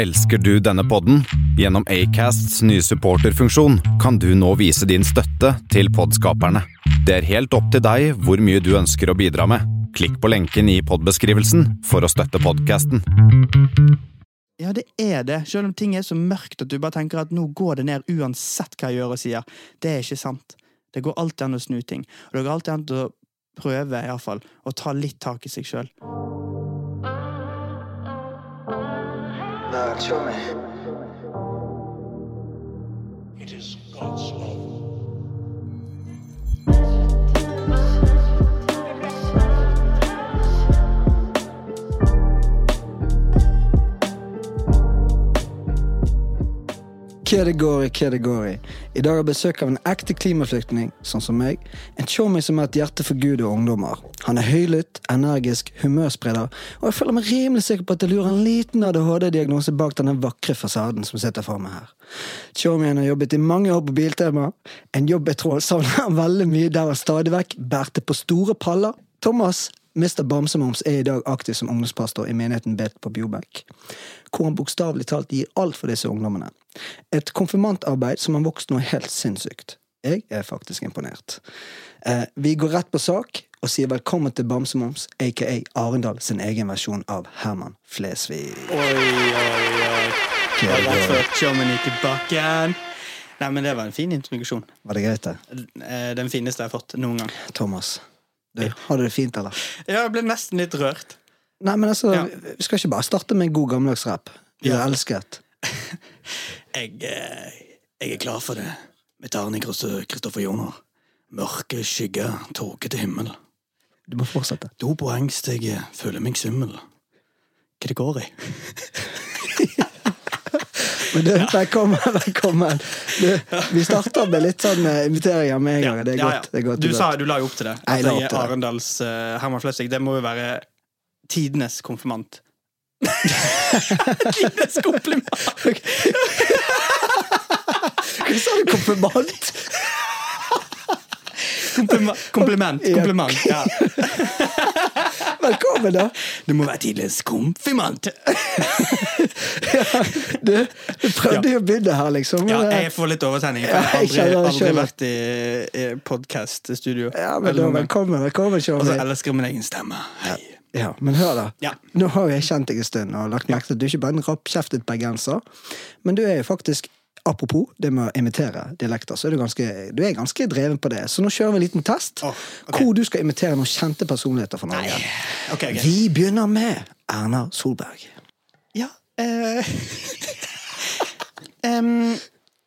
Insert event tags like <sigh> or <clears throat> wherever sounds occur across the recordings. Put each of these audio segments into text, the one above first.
Elsker du denne podden? Gjennom Acasts nye supporterfunksjon kan du nå vise din støtte til podskaperne. Det er helt opp til deg hvor mye du ønsker å bidra med. Klikk på lenken i podbeskrivelsen for å støtte podkasten. Ja, det er det. Selv om ting er så mørkt at du bare tenker at nå går det ned uansett hva jeg gjør og sier. Det er ikke sant. Det går alltid an å snu ting. Og det går alltid an å prøve, iallfall, å ta litt tak i seg sjøl. Show me. It is God's love. Hva Kedegori. i, dag har besøk av en ekte klimaflyktning, sånn som meg. En showmy som har et hjerte for Gud og ungdommer. Han er høylytt, energisk, humørspreder, og jeg føler meg rimelig sikker på at det lurer en liten ADHD-diagnose bak denne vakre fasaden som sitter for meg her. Showmyen har jobbet i mange år på Biltema, en jobb jeg tror han savner <laughs> veldig mye der han stadig vekk bærte på store paller. Thomas Mr. Bamsemums er i dag aktiv som ungdomspastor i menigheten Bet på Bjobekk, hvor han bokstavelig talt gir alt for disse ungdommene. Et konfirmantarbeid som har vokst noe helt sinnssykt. Jeg er faktisk imponert. Eh, vi går rett på sak og sier velkommen til Bamsemums, aka Arendal sin egen versjon av Herman Flesvig. Oi, oi, oi. Bakken. Nei, men det var en fin introduksjon. Var det greit, det? Eh, Den fineste jeg har fått noen gang. Thomas, du, har du det fint, eller? Ja, jeg ble nesten litt rørt. Nei, men altså, Ja. vi skal ikke bare starte med en god gammeldags rap. Du er Ja. elsket. <laughs> Jeg, eh, jeg er klar for det. Er Christo- Kristoffer Joner. Mørke skygger, tåkete himmel. Du må fortsette. Do på angst, jeg eh, føler meg svimmel. Hva det går i? <laughs> Men du, velkommen, velkommen. Du, vi starter med litt sånn eh, inviteringer med en gang. Det er godt. Det er godt Du, det er sa, godt. du la jo opp til det. At jeg er. Arendals uh, Herman Flesvig. Det må jo være tidenes konfirmant. <laughs> <laughs> tidenes kompliment! Hva sa du? Konfirmant? Kompliment. Kompliment. Ja. kompliment. <laughs> Ja. Velkommen, da. Du må være tidenes konfirmant. Du, du prøvde jo å begynne her, liksom. Ja, jeg får litt oversending. Jeg har aldri, aldri vært i, i podkast-studio. ja, men da, velkommen, velkommen, Og så elsker min egen stemme. Hei. Ja, men hør, da. Ja. Nå har jeg kjent deg en stund og lagt merke til at du er ikke bare en rappkjeftet bergenser, men du er jo faktisk Apropos det med å imitere dialekter, så er du ganske, du er ganske dreven på det. Så nå kjører vi en liten test, oh, okay. hvor du skal imitere noen kjente personligheter fra Norge. Okay, okay. Vi begynner med Erna Solberg. Ja eh, <laughs> um,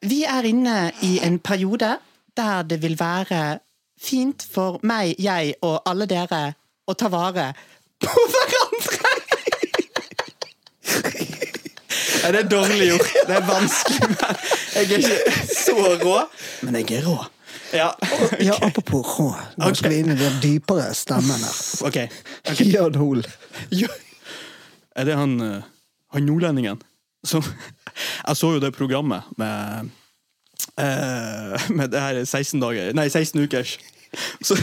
Vi er inne i en periode der det vil være fint for meg, jeg og alle dere å ta vare på hverandre. Nei, det er dårlig gjort. Det er vanskelig. Men jeg er ikke så rå, men jeg er rå. Ja, Ja, apropos rå. Nå okay. skal vi inn i den dypere stemmen her. ok. okay. Jørn Hoel. Er det han, eh, han nordlendingen som Jeg så jo det programmet med eh, Med det her 16 dager Nei, 16 ukers. Så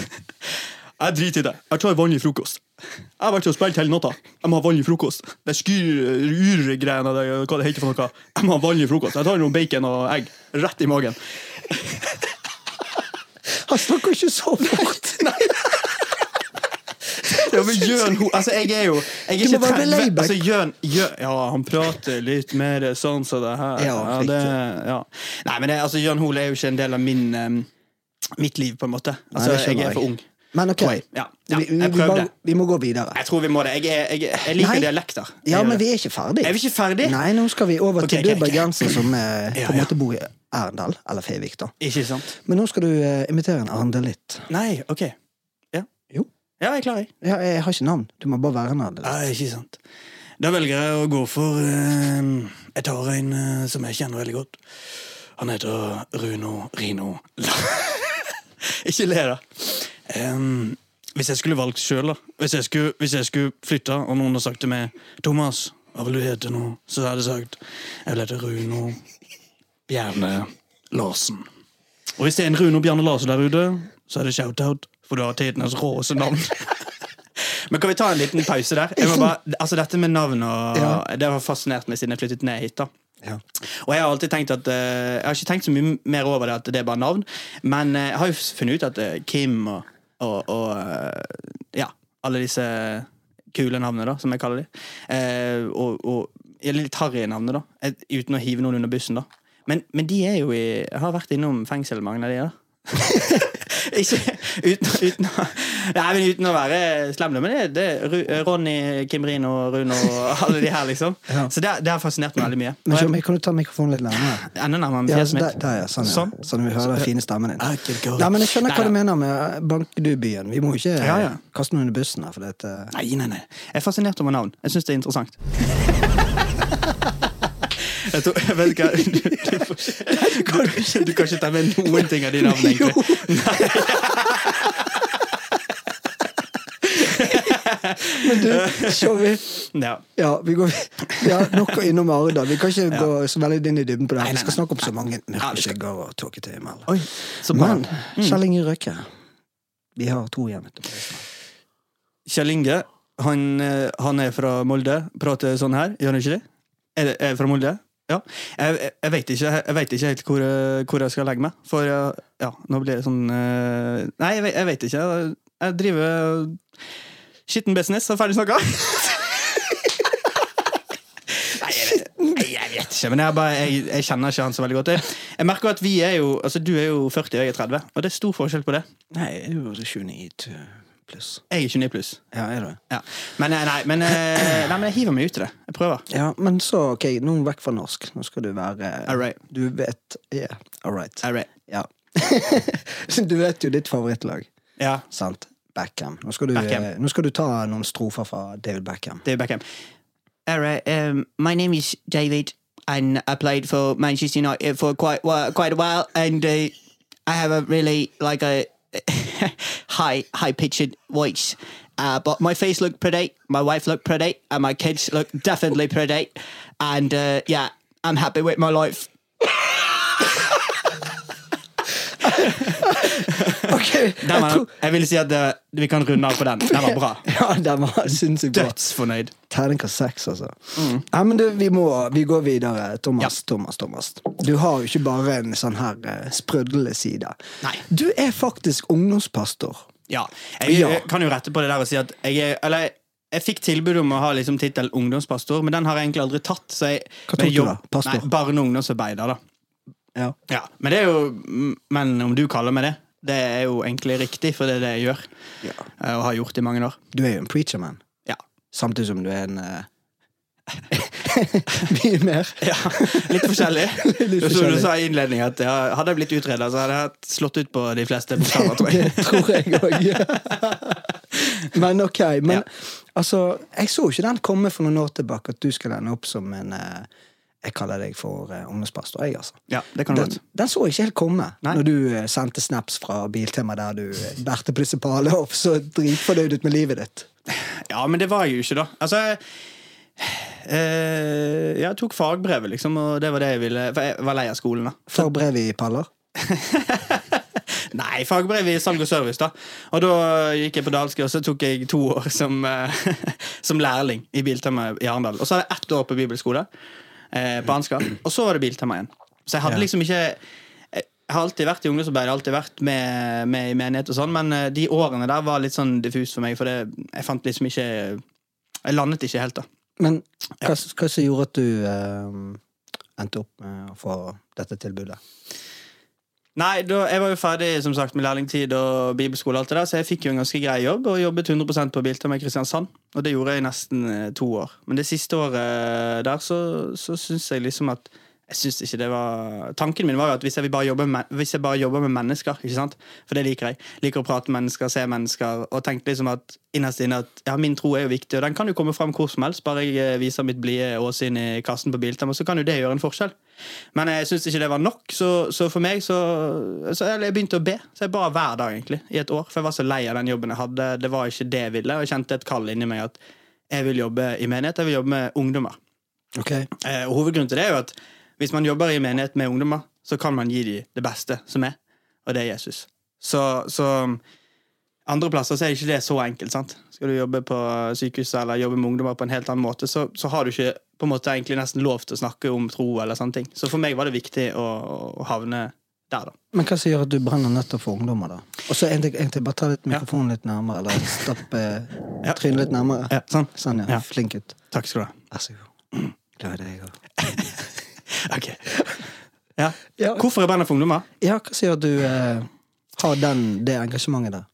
jeg driter i det. Jeg tar vanlig frokost. Jeg har vært og spilt hele natta. Jeg må ha vanlig frokost. Det skyr-ur-greiene, hva det heter for noe. Jeg må ha vanlig frokost. Jeg tar noen bacon og egg rett i magen. Han snakker ikke så fort! <laughs> Ja, men Jørn altså, jeg er jo jeg er Du må være med altså, Jørn, Jørn Ja, han prater litt mer sånn som det her. Ja, det, ja. Nei, men det, altså, Jørn Hoel er jo ikke en del av min um, mitt liv, på en måte. Altså, Nei, jeg er for ung. Men ok, ja. Ja, vi, vi, vi, bare, vi må gå videre. Jeg tror vi må det. Jeg, jeg, jeg, jeg liker Nei. dialekter. Ja, men vi er ikke ferdig. Er vi ikke ferdig? Nei, nå skal vi over okay, til okay, du bergenser som eh, <clears throat> på en måte bor i Arendal, eller Fevik, da. Ikke sant? Men nå skal du eh, imitere en arendalitt. Nei, ok. Ja, Jo. ja jeg klarer det jeg. Ja, jeg har ikke navn. Du må bare være en arendalitt. Ja, ikke sant. Da velger jeg å gå for eh, Jeg tar en som jeg kjenner veldig godt. Han heter Runo Rino <laughs> Ikke le, da. Em, hvis jeg skulle valgt sjøl, hvis jeg, skulle, hvis jeg skulle flytta, og noen hadde sagt til meg 'Thomas, hva vil du hete nå?' Så hadde jeg sagt 'Jeg vil hete Runo Bjerne Larsen'. Og hvis det er en Runo Bjerne Larsen der ute, så er det shout-out, for du har tidenes råeste navn. <laughs> Men kan vi ta en liten pause der? Bare, altså Dette med navn og Ja. Det har fascinert meg siden jeg flyttet ned hit. da Ja. Og jeg har alltid tenkt at eh, Jeg har ikke tenkt så mye mer over det at det er bare navn, men eh, jeg har jo funnet ut at eh, Kim og, og, og eh, Ja, alle disse kule navnene, da, som jeg kaller dem. Eh, og, og ja, litt harry navnet, da. Uten å hive noen under bussen, da. Men, men de er jo i har vært innom fengsel, mange av de, da. <laughs> ikke uten, uten, nei, men uten å være slem, men det, det er Ronny, Kimrin og Rune og alle de her, liksom. <laughs> Ja. Så det, det har fascinert meg veldig mye. Men jeg- kan du ta mikrofonen litt nærmere? Enda nærmere Ja, fjeset mitt. der, ja. Sånn, ja. Sånn. sånn vi hører den fine stemmen din. Nei, men Jeg skjønner hva Nei, du mener med banker du byen. Vi må ikke Ja, ja. kaste noen under bussen her. For dette. Nei, nei, nei. Jeg er fascinert over navn. Jeg syns det er interessant. <laughs> Jeg tror, jeg vet ikke, <laughs> du, du, du, du kan ikke ta med noen ting av de navnene, egentlig. Men du, Tjommi, Ja. ja, vi går ja, nok innom Arda. Vi kan ikke gå så veldig inn i dybden på det. Nei, Vi skal snakke om så mange Ja, mørkeskygger og tåketøymer. Oi. Men Kjell Inge Røkke Vi har to igjen. Kjell Inge, han, eh, han er fra Molde. Prater sånn her, gjør han ikke det? Er er fra Molde? Ja. Jeg, jeg, jeg, vet ikke, jeg vet ikke helt hvor, eh, hvor jeg skal legge meg. For eh, ja, nå blir det sånn eh, Nei, jeg, vet- jeg vet ikke. Jeg driver skitten business, så ferdig snakka. <laughs> Nei, jeg, vet ikke, men jeg, bare, jeg, jeg kjenner ikke han så veldig godt. Jeg, jeg merker at vi er jo Altså, Du er jo 40, og jeg er 30, og det er stor forskjell på det. Nei, jeg er jo 29 pluss. Jeg er 29 pluss. Ja, er du? Ja. Men, eh, nei, men, eh, nei, men jeg hiver meg ut i det. Jeg prøver. Ja, men så, ok, nå vekk fra norsk. Nå skal du være All right. Du vet Yeah, all right. All right. Ja. <laughs> du vet jo ditt favorittlag, Ja, sant? Beckham. Nå skal, du, Beckham. eh, nå skal du ta noen strofer fra David Beckham. David Beckham. All right. Um, my name is David, and I played for Manchester United for quite quite a while, and uh, I have a really like a <laughs> high high pitched voice. Uh, but my face looked pretty, my wife looked pretty, and my kids look definitely pretty, and uh, yeah, I'm happy with my life. <laughs> Ok, Den jeg tror jeg vil si at det, vi kan runde av på den. Den var bra. <laughs> Ja, den var sinnssykt bra. Dødsfornøyd. Terningkast seks, altså. Ja, men du, vi må vi går videre. Thomas, Thomas, Thomas. Du har jo ikke bare en sånn her uh, sprudlende side. Nei. Du er faktisk ungdomspastor. Ja. Jeg, Ja. jeg kan jo rette på det der og si at jeg er Eller jeg fikk tilbud om å ha liksom tittel ungdomspastor, men den har jeg egentlig aldri tatt. Så jeg, Hva tok du da? Pastor? Nei, Barne- og ungdomsarbeider, da. Ja. Ja, men det er jo Men om du kaller meg det, det er jo egentlig riktig, for det er det jeg gjør. Ja. eh, Og har gjort i mange år. Du er jo en preacher man, Ja. samtidig som du er en uh... <laughs> Mye mer. ja litt forskjellig. <laughs> Litt Som du sa i innledningen, at ja, hadde jeg blitt utreda, så hadde jeg slått ut på de fleste bokstaver, tror jeg. <laughs> Det tror jeg òg. men ok. Men Ja. altså, jeg så ikke den komme for noen år tilbake, at du skulle ende opp som en eh, Jeg kaller deg for uh, ungdomspastor, jeg, altså. Ja, det kan du Den, godt. den så jeg ikke helt komme, Nei. når du eh, sendte snaps fra Biltema der du eh, bærte på disse palene og så dritfornøyd ut med livet ditt. Ja, men det var jeg jo ikke, da. Altså eh, Jeg tok fagbrevet, liksom, og det var det jeg ville. For jeg var lei av skolen, da. Fagbrev i paller. <laughs> Nei, fagbrev i salg og service, da. Og da gikk jeg på Dalske, og så tok jeg to år som, eh, <laughs> som lærling i Biltema i Arendal. Og så hadde jeg ett år på bibelskole eh, på Ansgar, og så var det Biltema igjen. Så jeg hadde liksom ikke Jeg har alltid vært i ungdomsarbeid, alltid vært med, med i menighet og sånn, men eh, de årene der var litt sånn diffus for meg, for det, jeg fant liksom ikke Jeg landet ikke helt, da. Men hva, hva som gjorde at du eh, endte opp med å få dette tilbudet? Nei, da, jeg var jo ferdig som sagt med lærlingtid og bibelskole, og alt det der, så jeg fikk jo en ganske grei jobb og jobbet 100% på Biltema i Kristiansand. Og det gjorde jeg i nesten eh, to år. Men det siste året der så, så syns jeg liksom at jeg synes ikke det var Tanken min var jo at hvis jeg, bare jobbe med, hvis jeg bare jobber med mennesker, ikke sant? for det liker jeg, liker å prate med mennesker, se mennesker, og tenkte liksom at innerst inne at ja, min tro er jo viktig, og den kan jo komme fram hvor som helst, bare jeg eh, viser mitt blide åsyn i kassen på Biltema, så kan jo det gjøre en forskjell. Men jeg syns ikke det var nok, så, så for meg så, så eller Jeg begynte å be. Så jeg ba hver dag, egentlig, i et år. For jeg var så lei av den jobben jeg hadde. Det var ikke det jeg ville, og jeg kjente et kall inni meg at jeg vil jobbe i menighet, jeg vil jobbe med ungdommer. Okay. Eh, og Hovedgrunnen til det er jo at hvis man jobber i menighet med ungdommer, så kan man gi dem det beste som er, og det er Jesus. Så, så andre plasser så er ikke det så enkelt. sant? Skal du jobbe på sykehuset eller jobbe med ungdommer på en helt annen måte, så, så har du ikke på en måte egentlig nesten lov til å snakke om tro eller sånne ting. Så for meg var det viktig å, å havne der, da. Men hva som gjør at du brenner nettopp for ungdommer, da? Og så egentlig, bare ta litt mikrofonen litt nærmere, eller <laughs> stappe Ja. trynet litt nærmere. Ja, sånn. Sånn, ja. Ja. Flink gutt. Takk skal du ha. Vær så god. Glad i det jeg òg. <laughs> <laughs> Ok. Ja. Ja. Hvorfor er bandet for ungdommer? Ja, hva sier du eh, har den, det engasjementet der?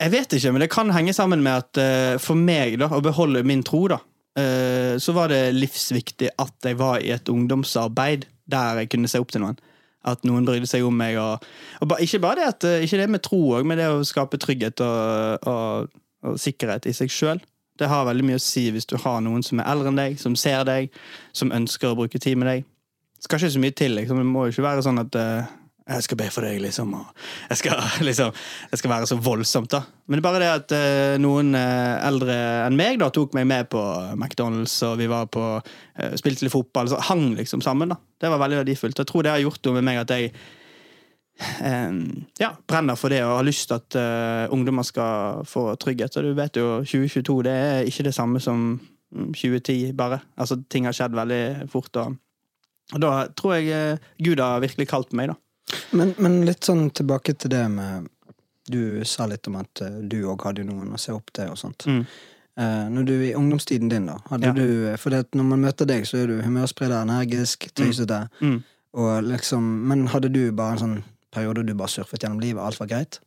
Jeg vet ikke, men det kan henge sammen med at eh, for meg, da, å beholde min tro, da, eh, så var det livsviktig at jeg var i et ungdomsarbeid der jeg kunne se opp til noen. At noen brydde seg om meg. Og, og ba, ikke bare det at, eh, ikke det med tro òg, men det å skape trygghet og, og, og sikkerhet i seg sjøl. Det har veldig mye å si hvis du har noen som er eldre enn deg, som ser deg, som ønsker å bruke tid med deg. Det skal ikke så mye til. liksom. Det må jo ikke være sånn at uh, jeg skal be for deg, liksom. Jeg skal, <laughs> liksom, det skal være så voldsomt, da. Men det er bare det at uh, noen uh, eldre enn meg da tok meg med på McDonald's, og vi var på spilte litt fotball, så hang liksom sammen. da. Det var veldig verdifullt. Jeg tror det har gjort noe med meg at jeg ja, brenner for det og har lyst til at eh, ungdommer skal få trygghet. Og du vet jo, 2022 det er ikke det samme som mm, 2010, bare. Altså, ting har skjedd veldig fort. og og da tror jeg eh, Gud har virkelig kalt meg, da. Men, men litt sånn tilbake til det med Du sa litt om at eh, du òg hadde noen å se opp til og sånt. Mm. Eh, når du i ungdomstiden din, da, hadde Ja. du For det, at når man møter deg, så er du humørspreder, energisk, tøysete. Mm. Og liksom, men hadde du bare en sånn periode du bare surfet gjennom livet, alt var greit?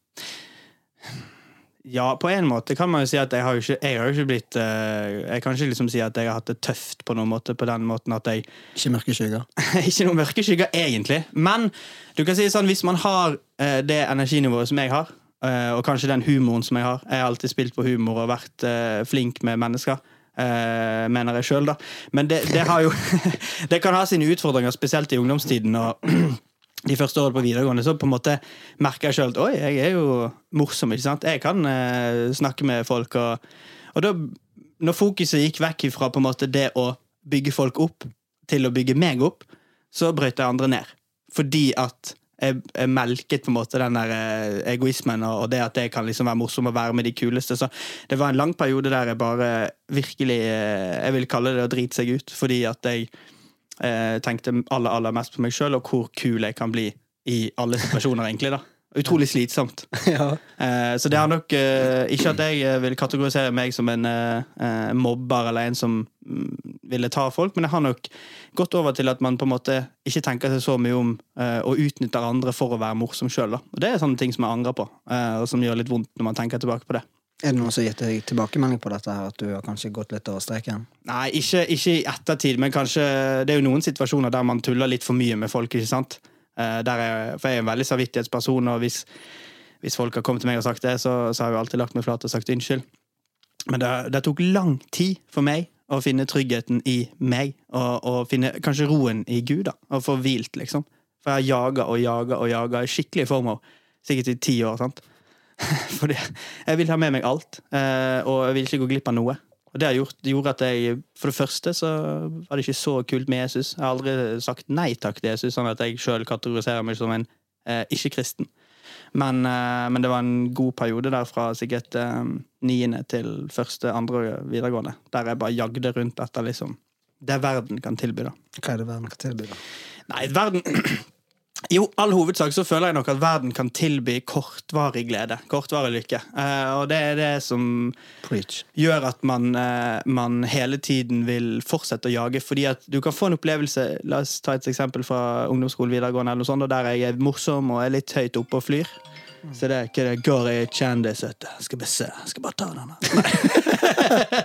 Ja, på en måte kan man jo si at jeg har jo ikke, jeg har jo ikke blitt eh, Jeg kan ikke liksom si at jeg har hatt det tøft på noen måte, på den måten at jeg <laughs> Ikke mørke skygger? Ikke noen mørke skygger, egentlig. Men du kan si sånn, hvis man har eh, det energinivået som jeg har, eh, og kanskje den humoren som jeg har Jeg har alltid spilt på humor og vært flink med mennesker. Uh, mener jeg sjøl, da. Men det, det har jo <laughs> Det kan ha sine utfordringer, spesielt i ungdomstiden. og <clears throat> de første årene på videregående så på en måte merka jeg sjøl at oi, jeg er jo morsom. ikke sant? Jeg kan eh, snakke med folk. Og, og da, når fokuset gikk vekk fra på en måte det å bygge folk opp til å bygge meg opp, så brøt jeg andre ned. Fordi at jeg, jeg melket på en måte den der eh, egoismen og, og det at jeg kan liksom være morsom og være med de kuleste. Så det var en lang periode der jeg bare virkelig eh, Jeg vil kalle det å drite seg ut. Fordi at jeg eh, tenkte aller, aller mest på meg sjøl og hvor kul jeg kan bli i alle situasjoner, egentlig. da. Utrolig slitsomt. <laughs> ja. Eh, så det har nok eh, Ikke at jeg eh, vil kategorisere meg som en eh, eh, mobber eller en som mm, ville ta folk, men jeg har nok gått over til at man på en måte ikke tenker seg så mye om og utnytter andre for å være morsom sjøl. Det er sånne ting som jeg angrer på, eh, og som gjør litt vondt når man tenker tilbake på det. Er det noen som har gitt deg tilbakemelding på dette, her, at du har kanskje gått litt over streken? Nei, ikke, ikke i ettertid, men kanskje Det er jo noen situasjoner der man tuller litt for mye med folk. ikke sant? Eh, der er, for jeg er en veldig samvittighetsperson, og hvis, hvis folk har kommet til meg og sagt det, så, så har jeg jo alltid lagt meg flat og sagt unnskyld. Men det, det tok lang tid for meg å finne tryggheten i meg, og, og finne kanskje roen i Gud, da, og få hvilt, liksom. For jeg har jaga og jaga og jaga i skikkelig form, sikkert i ti år. sant? <laughs> Fordi jeg vil ha med meg alt, eh, og jeg vil ikke gå glipp av noe. Og det har gjort, gjorde at jeg, For det første så var det ikke så kult med Jesus. Jeg har aldri sagt nei takk til Jesus, sånn at jeg sjøl kategoriserer meg som en eh, ikke-kristen. Men, eh, men det var en god periode der fra sikkert eh, niende til første, andre videregående. Der jeg bare jagde rundt etter liksom det verden kan tilby. da. Hva er det verden kan tilby, da? Nei, verden <clears throat> I all hovedsak så føler jeg nok at verden kan tilby kortvarig glede. Kortvarig lykke. Uh, og det er det som Preach. gjør at man, uh, man hele tiden vil fortsette å jage. Fordi at du kan få en opplevelse La oss ta et eksempel fra ungdomsskolen videregående, eller noe sånt, der jeg er morsom og er litt høyt oppe og flyr. Så det er ikke det går i kjendis, vet. Skal bare se. Skal bare ta denne. <laughs>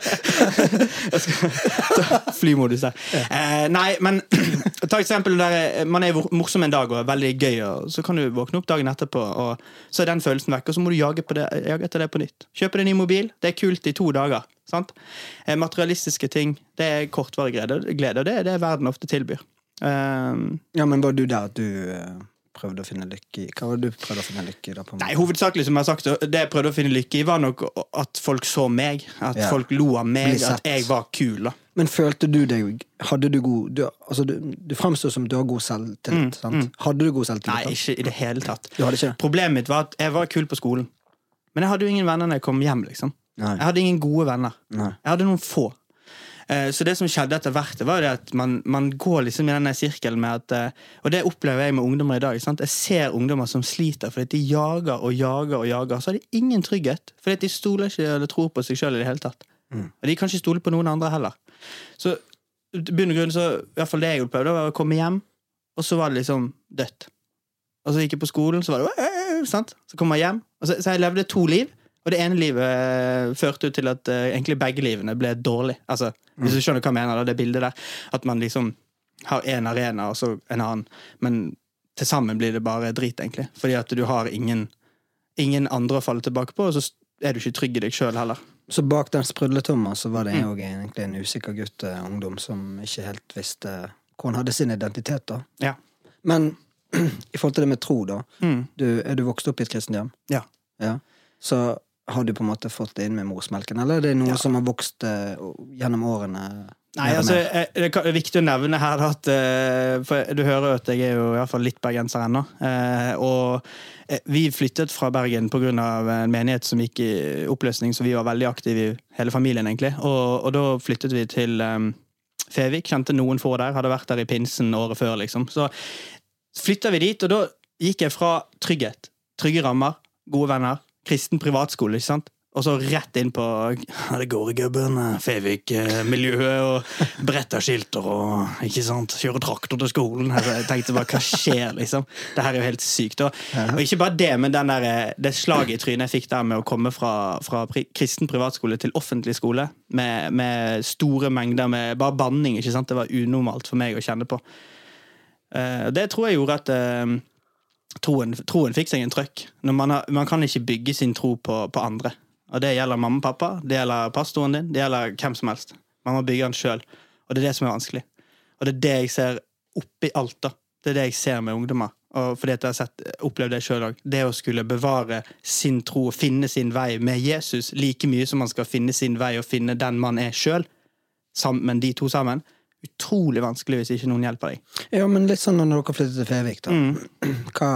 Jeg skal ta flymodus der. Eh, nei, men <clears throat> ta eksempel der eh, man er morsom en dag og er veldig gøy, og så kan du våkne opp dagen etterpå, og så er den følelsen vekk, og så må du jage, på det, jage etter det på nytt. Kjøpe deg ny mobil. Det er kult i to dager. sant? Eh, materialistiske ting det er kortvarig glede, og det er det verden ofte tilbyr. Eh, Ja, men var du der at du eh, prøvde å finne lykke i Hva var det du prøvde å finne lykke i? da? på Nei, hovedsakelig som jeg har sagt, det jeg prøvde å finne lykke i, var nok at folk så meg. At Ja. folk lo av meg, at jeg var kul. da. Men følte du deg Hadde du god Du, altså, du, du framstår som du har god selvtillit. Mm, sant? Hadde du god selvtillit? Nei, da? ikke i det hele tatt. Det? Problemet mitt var at jeg var kul på skolen. Men jeg hadde jo ingen venner når jeg kom hjem. liksom. Nei. Jeg hadde ingen gode venner. Nei. Jeg hadde noen få. Eh, Så det som skjedde etter hvert, var det at man, man går liksom i denne sirkelen med at eh, Og det opplever jeg med ungdommer i dag. Sant? Jeg ser ungdommer som sliter fordi de jager og jager og jager. Så har de ingen trygghet, fordi de stoler ikke eller tror på seg sjøl i det hele tatt. Og de kan ikke stole på noen andre heller. Så i bunn og grunn så, i hvert fall det jeg opplevde, var å komme hjem, og så var det liksom dødt. Og så gikk jeg på skolen, så var det sant? Så kom jeg hjem. Så, så jeg levde to liv, og det ene livet eh, førte jo til at uh, egentlig begge livene ble dårlig. Altså, Hvis du skjønner hva jeg mener, da, det bildet der. At man liksom har én arena og så en annen, men til sammen blir det bare drit, egentlig. Fordi at du har ingen, ingen andre å falle tilbake på, og så er du ikke trygg i deg sjøl heller. Så bak den sprudletomma så var det jo egentlig en usikker gutt, ungdom, som ikke helt visste hvor han hadde sin identitet, da. Ja. Men <clears throat> i forhold til det med tro, da. Mm. Du, er du vokst opp i et kristent hjem? Ja. Ja. Så har du på en måte fått det inn med morsmelken, eller er det noe Ja. som har vokst eh, gjennom årene? Nei, altså, eh, Det er viktig å nevne her at eh, For du hører jo at jeg er jo i hvert fall litt bergenser ennå. Og vi flyttet fra Bergen pga. en menighet som gikk i oppløsning, så vi var veldig aktive i hele familien, egentlig. Og, og da flyttet vi til Fevik. Kjente noen få der. Hadde vært der i pinsen året før, liksom. Så flytta vi dit, og da gikk jeg fra trygghet, trygge rammer, gode venner, kristen privatskole, ikke sant? Og så rett inn på ja, det går i gubben, Fevik-miljøet, og bretteskilter, og ikke sant, kjører traktor til skolen. Jeg tenkte bare, hva skjer, liksom? Det her er jo helt sykt. Og, og ikke bare det, men den der, eh, det slaget i trynet jeg fikk der med å komme fra, fra kristen privatskole til offentlig skole, med, med store mengder med bare banning, ikke sant? det var unormalt for meg å kjenne på. Eh, det tror jeg gjorde at eh, troen, troen fikk seg en trøkk. Man, har, man kan ikke bygge sin tro på, på andre. Og det gjelder mamma og pappa, det gjelder pastoren din, det gjelder hvem som helst. Man må bygge den sjøl. Og det er det som er vanskelig. Og det er det jeg ser oppi alt, da. Det er det jeg ser med ungdommer. Og fordi at jeg har sett, opplevd det sjøl òg. Det å skulle bevare sin tro og finne sin vei med Jesus like mye som man skal finne sin vei og finne den man er sjøl, men de to sammen, utrolig vanskelig hvis ikke noen hjelper deg. Ja, men litt sånn når dere flyttet til Fevik, da. Mm. <clears throat> Hva,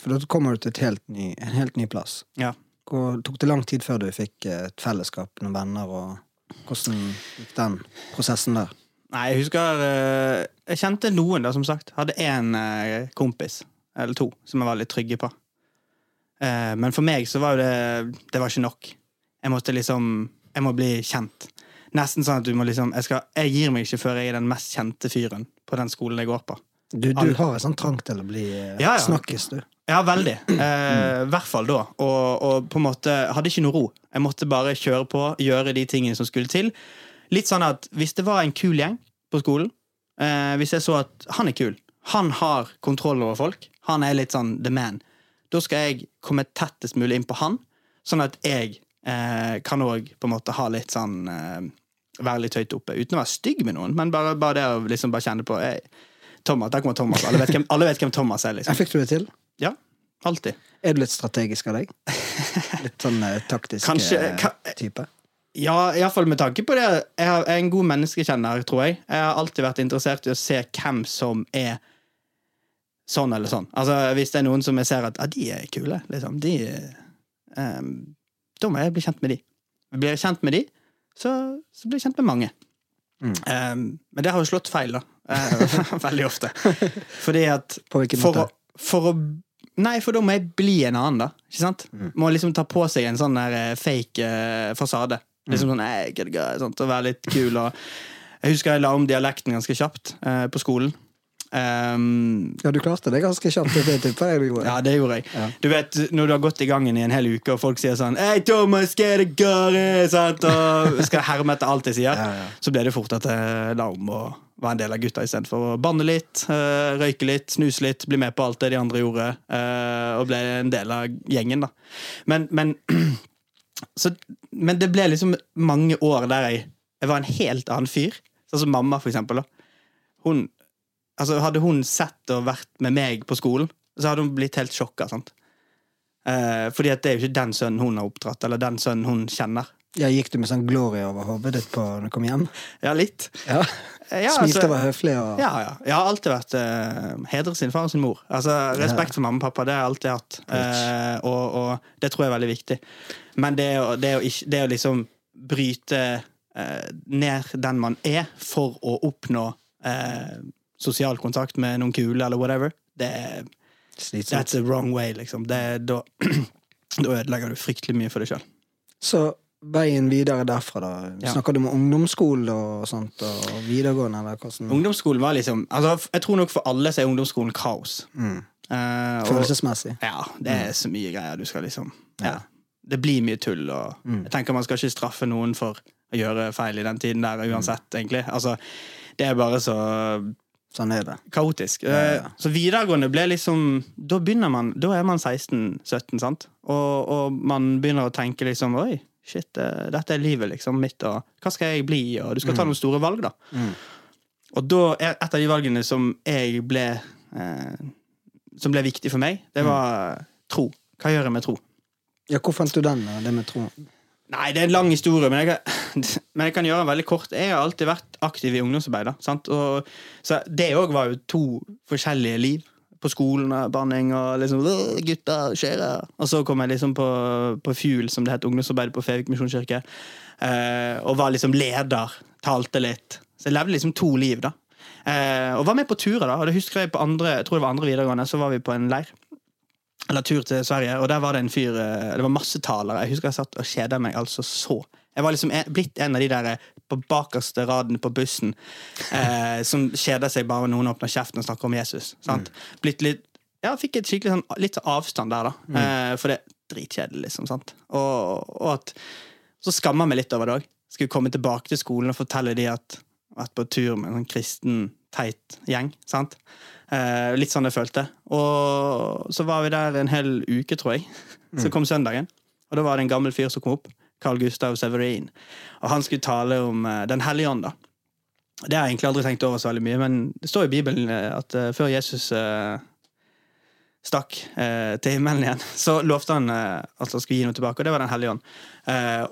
for da kommer du til helt ny, en helt ny plass. Ja. Hvor, tok det lang tid før du fikk eh, et fellesskap, noen venner, og hvordan gikk den prosessen der? Nei, jeg husker eh, Jeg kjente noen, da, som sagt. Hadde én eh, kompis, eller to, som jeg var litt trygge på. Men for meg så var jo det Det var ikke nok. Jeg måtte liksom Jeg må bli kjent. Nesten sånn at du må liksom Jeg, skal, jeg gir meg ikke før jeg er den mest kjente fyren på den skolen jeg går på. Du, du har en sånn trang til å bli eh, Ja, ja. snakkis, du. Ja, veldig. <clears throat> Eh, I hvert fall da. Og, og på en måte hadde ikke noe ro. Jeg måtte bare kjøre på, gjøre de tingene som skulle til. Litt sånn at hvis det var en kul gjeng på skolen, eh, hvis jeg så at han er kul, han har kontroll over folk, han er litt sånn the man, da skal jeg komme tettest mulig inn på han, sånn at jeg eh, kan òg på en måte ha litt sånn eh, Være litt høyt oppe. Uten å være stygg med noen, men bare, bare det å liksom bare kjenne på hey, Thomas, Der kommer Thomas. Alle vet hvem, alle vet hvem Thomas er, liksom. <laughs> Fikk du det til? Ja, alltid. Er du litt strategisk av deg? <laughs> Litt sånn eh, taktisk Kanskje- eh, ka- type? Ja, iallfall med tanke på det. Jeg er en god menneskekjenner, tror jeg. Jeg har alltid vært interessert i å se hvem som er sånn eller sånn. Altså, Hvis det er noen som jeg ser at ah, de er kule, liksom, de ehm, Da må jeg bli kjent med de. Blir jeg kjent med de, så, så blir jeg kjent med mange. Mm. Um, men det har jo slått feil, da. <laughs> Eh, Veldig ofte. <laughs> Fordi at På hvilken for å, måte? for å Nei, for da må jeg bli en annen, da. Ikke sant? Mm. Må liksom ta på seg en sånn der eh, fake uh, fasade. Liksom Mm. sånn, «Hey, good guy», sånt, og være litt kul. Og jeg husker jeg la om dialekten ganske kjapt uh, på skolen. Ehm, Ja, du klarte det ganske kjapt. Det tipper jeg du gjorde. <laughs> ja, det gjorde jeg. Ja. Du vet, Når du har gått i gangen i en hel uke, og folk sier sånn Hei, Thomas, hva er det sant? Og <laughs> skal herme etter alt jeg sier, Ja, ja. så ble det fort at jeg la om og var en del av gutta istedenfor å banne litt, eh, røyke litt, snuse litt, bli med på alt det de andre gjorde, eh, og ble en del av gjengen, da. Men, men <clears throat> så, Men det ble liksom mange år der jeg, jeg var en helt annen fyr. Sånn som mamma, for eksempel. Da. Hun, altså, hadde hun sett og vært med meg på skolen, så hadde hun blitt helt sjokka. Sant? Eh, fordi at det er jo ikke den sønnen hun har oppdratt, eller den sønnen hun kjenner. Ja, Gikk du med sånn glory over hodet ditt på når du kom hjem? Ja, litt. Ja. Ja, Smilte altså- og var høflig og Ja, ja. Jeg har alltid vært eh, hedret sin far og sin mor. Altså, Respekt for mamma og pappa, det har jeg alltid hatt. Eh, og, og det tror jeg er veldig viktig. Men det å, det å, ikke, det å liksom bryte eh, ned den man er, for å oppnå eh, sosial kontakt med noen kule eller whatever, det er slitsomt. That's the wrong way, liksom. Det, da, <clears throat> da ødelegger du fryktelig mye for deg sjøl. Så veien videre derfra, da? Ja. Snakker du om ungdomsskole og sånt, og videregående, eller hvordan Ungdomsskolen var liksom altså, Jeg tror nok for alle så er ungdomsskolen kaos. mm. Uh, Følelsesmessig? Ja, det er så mye greier du skal liksom ja. Det blir mye tull, og Mm. jeg tenker man skal ikke straffe noen for å gjøre feil i den tiden der uansett, egentlig. Altså, det er bare så Sånn er det. kaotisk. Ja, ja. Eh, Så videregående ble liksom Da begynner man Da er man 16-17, sant? Og, og man begynner å tenke liksom Oi, shit, eh, dette er livet liksom mitt, og hva skal jeg bli? Og du skal ta noen store valg, da. Mm. Og da et av de valgene som jeg ble eh, Som ble viktig for meg, det var tro. Hva gjør jeg med tro? Ja, hvor fant du den, det med tro? Nei, det er en lang historie, men jeg <laughs> men jeg kan gjøre en veldig kort. Jeg har alltid vært aktiv i ungdomsarbeid. så det òg var jo to forskjellige liv. På skolen og banning og liksom Gutter, skjer det? Og så kom jeg liksom på, på Fuel, som det het, ungdomsarbeid på Fevik misjonskirke. Eh, og var liksom leder. Talte litt. Så jeg levde liksom to liv, da. Eh, og var med på turer, da. Og det husker jeg på andre, jeg tror det var andre videregående, så var vi på en leir eller tur til Sverige, og der var det en fyr eh, Det var masse talere. Jeg husker jeg satt og kjeda meg altså så. Jeg var liksom en, blitt en av de der eh, på bakerste raden på bussen eh, som kjeder seg bare når noen åpner kjeften og snakker om Jesus. Sant? Blitt litt Ja, fikk et skikkelig sånn, litt avstand der, da. Eh, for det er dritkjedelig, liksom. Sant? Og, og at Så skammer jeg meg litt over det òg. Skulle komme tilbake til skolen og fortelle de at vært på tur med en sånn kristen, teit gjeng. sant? Eh, litt sånn jeg følte. Og så var vi der en hel uke, tror jeg. Så kom søndagen, og da var det en gammel fyr som kom opp. Carl Gustav Severin. Og han skulle tale om eh, Den hellige ånd, da. Det har jeg egentlig aldri tenkt over så veldig mye, men det står i Bibelen eh, at eh, før Jesus stakk til himmelen igjen, <laughs> så lovte han at han skulle gi noe tilbake, og det var Den hellige ånd.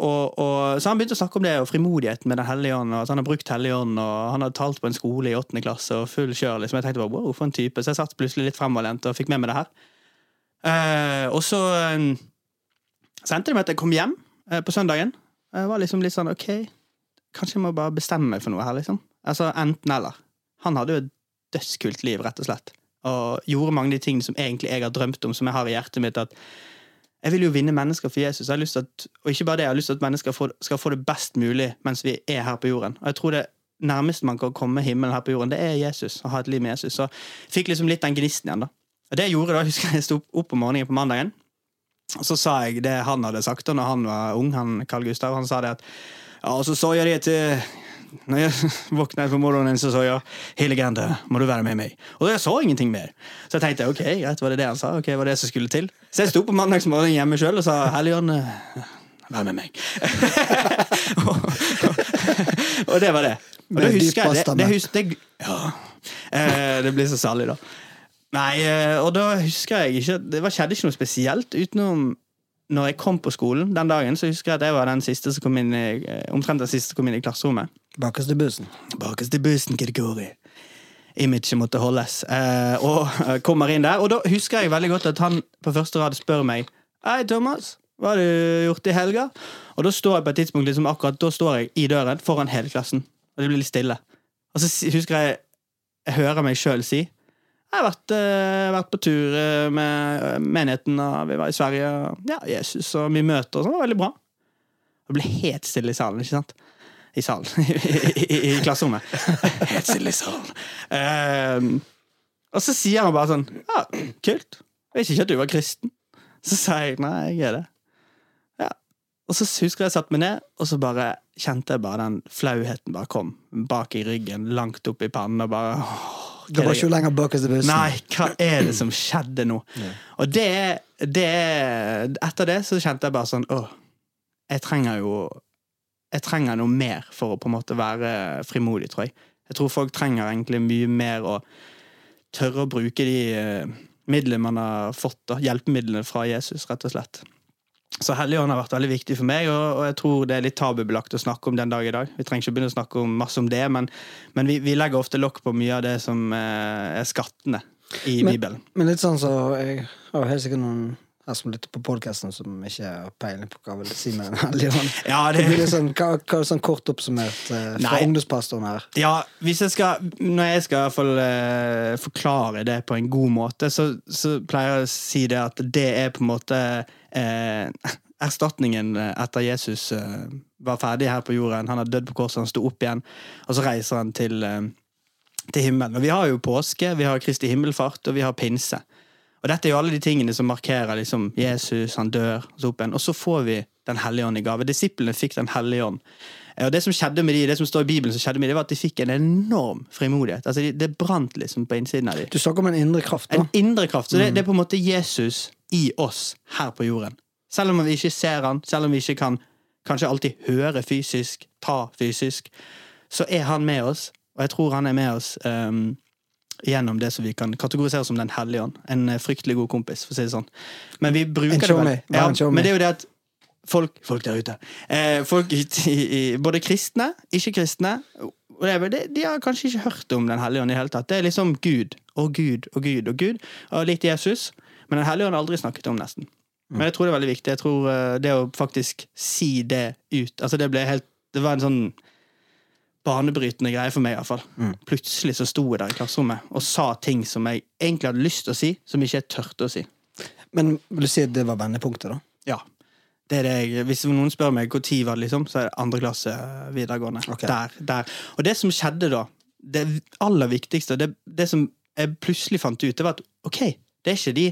Og, og, så han begynte å snakke om det og frimodigheten med Den hellige ånd, og at han har brukt Hellige ånd, og han hadde talt på en skole i åttende klasse og full kjør. Liksom. Jeg tenkte bare, wow, for en type. Så jeg satt plutselig litt fremoverlent og fikk med meg det her. Og så sendte de meg at jeg kom hjem på søndagen. Jeg var liksom litt sånn OK, kanskje jeg må bare bestemme meg for noe her, liksom. Altså enten eller. Han hadde jo et dødskult liv, rett og slett. Og gjorde mange av de tingene som egentlig jeg har drømt om, som jeg har i hjertet mitt. at jeg vil jo vinne mennesker for Jesus. Jeg har lyst at, og ikke bare det, jeg har lyst til at mennesker skal få det best mulig mens vi er her på jorden. Og jeg tror det nærmeste man kan komme himmelen her på jorden, det er Jesus. Å ha et liv med Jesus. Så jeg fikk liksom litt den gnisten igjen, da. Og det jeg gjorde da, <laughs> jeg husker jeg sto opp om morgenen på mandagen, så sa jeg det han hadde sagt da når han var ung, han Carl Gustav. Han sa det at Ja, og så sa jeg det til når jeg <laughs> våknet på morgenen, så sa jeg Hele Grande, må du være med meg? Og jeg sa ingenting mer. Så jeg tenkte ok, greit, var det det han sa? Ok, var det som skulle til? Så jeg sto på mandagsmorgenen hjemme sjøl og sa Helligånd, vær med meg. og, <laughs> og det var det. Og det husker jeg det, det, hus- det Ja. Eh, det blir så salig, da. Nei, eh, og da husker jeg ikke Det var, skjedde ikke noe spesielt utenom når jeg kom på skolen den dagen, så husker jeg at jeg var den siste som kom inn i, eh, omtrent den siste som kom inn i klasserommet. Bakerst i bussen. Bakerst i bussen, Kirkori. Imaget måtte holdes. Eh, og eh, kommer inn der. Og da husker jeg veldig godt at han på første rad spør meg Hei, Thomas, hva har du gjort i helga? Og da står jeg på et tidspunkt liksom akkurat da står jeg i døren foran hele klassen. Og det blir litt stille. Og så husker jeg jeg hører meg sjøl si jeg har vært, eh, vært på tur eh, med eh, menigheten, og vi var i Sverige. Og, ja, Jesus og mye møter og sånn. Det var veldig bra. Det ble helt stille i salen, ikke sant? I salen. <laughs> I, i, i klasserommet. <laughs> Helt stille i salen. Um, og så sier han bare sånn Ja, kult. Jeg visste ikke at du var kristen. Så sa jeg nei, jeg er det. Ja. Og så husker jeg jeg satte meg ned, og så bare kjente jeg bare den flauheten bare kom. Bak i ryggen, langt opp i pannen, og bare åh, Det var ikke lenger bakerst i bussen. Nei, hva er det som skjedde nå? <laughs> Og det, det Etter det så kjente jeg bare sånn Åh, jeg trenger jo Jeg trenger noe mer for å på en måte være frimodig, tror jeg. Jeg tror folk trenger egentlig mye mer å tørre å bruke de eh, midlene man har fått, da. Hjelpemidlene fra Jesus, rett og slett. Så Helligånd har vært veldig viktig for meg, og, og jeg tror det er litt tabubelagt å snakke om den dag i dag. Vi trenger ikke begynne å snakke om masse om det, men, men vi, vi legger ofte lokk på mye av det som eh, er skattene i Men- Bibelen. Men litt sånn så Jeg har helt sikkert noen her som lytter på podkasten, som ikke har peiling på hva jeg vil si med Den hellige ånd. Ja, Det det, blir sånn, hva, hva er sånn kort oppsummert eh, fra ungdomspastoren her? Ja, jeg skal Når jeg skal hvert fall eh, forklare det på en god måte, så, så pleier jeg å si det at det er på en måte uh, <laughs> erstatningen etter Jesus var ferdig her på jorden. Han har dødd på korset, han sto opp igjen, og så reiser han til, til himmelen. Og vi har jo påske, vi har Kristi himmelfart, og vi har pinse. Og dette er jo alle de tingene som markerer liksom Jesus, han dør, og så opp igjen. Og så får vi Den hellige ånd i gave. Disiplene fikk Den hellige ånd. Eh, Og det som skjedde med de, det som står i Bibelen, som skjedde med de, var at de fikk en enorm frimodighet. Altså, de, det brant liksom på innsiden av dem. Du snakker om en indre kraft, da. En indre kraft. Så det, det er på en måte Jesus i oss her på jorden. Selv om vi ikke ser han, selv om vi ikke kan kanskje alltid høre fysisk, ta fysisk, så er han med oss. Og jeg tror han er med oss ehm, gjennom det som vi kan kategorisere som Den hellige ånd. En eh, fryktelig god kompis, for å si det sånn. Men vi bruker det vel ja, en. Men det er jo det at folk, folk der ute eh, Folk i, i, i, Både kristne, ikke-kristne det, De har kanskje ikke hørt om Den hellige ånd i det hele tatt. Det er liksom Gud og Gud og Gud og Gud, og litt Jesus. Men Den hellige ånd har aldri snakket om, nesten. Men jeg tror det er veldig viktig. Jeg tror eh, Det å faktisk si det ut Altså Det ble helt Det var en sånn banebrytende greie for meg, I hvert fall. Mm. Plutselig så sto jeg der i klasserommet og sa ting som jeg egentlig hadde lyst til å si, som ikke jeg turte å si. Men vil du si at det var vendepunktet, da? Ja. Det det jeg, hvis noen spør meg når det var liksom, så er det andre klasse videregående. Okay. Der, der. Og det som skjedde da, det aller viktigste, det, det som jeg plutselig fant ut, det var at ok, det er ikke de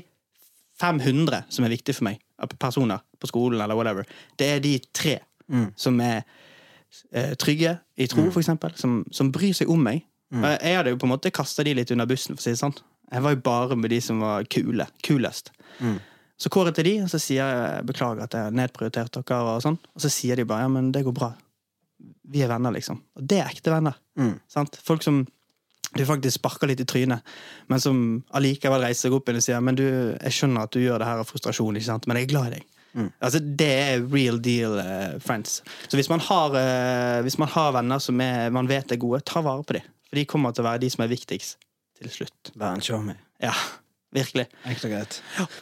500 som er viktige for meg, personer på skolen eller whatever. Det er de tre Mm. som er eh, trygge i tro, for eksempel, som, som bryr seg om meg. Mm. Jeg, hadde jo på en måte kasta de litt under bussen, for å si det sånn. Jeg var jo bare med de som var kule. Kulest. Mm. Så går jeg de, og så sier jeg beklager at jeg har nedprioritert dere. Og sånn Og så sier de bare ja, men det går bra. Vi er venner, liksom. Og det er ekte venner. Mm. Sant? Folk som du faktisk sparker litt i trynet, men som allikevel reiser seg opp igjen og sier men du, jeg skjønner at du gjør det her av frustrasjon, ikke sant? men jeg er glad i deg. Mm. Altså, det er real deal uh, friends. Så hvis man, har, uh, hvis man har venner som er, man vet er gode, ta vare på dem. For de kommer til å være de som er viktigst til slutt. Vær en showme. Ja, virkelig. Enkelt og greit.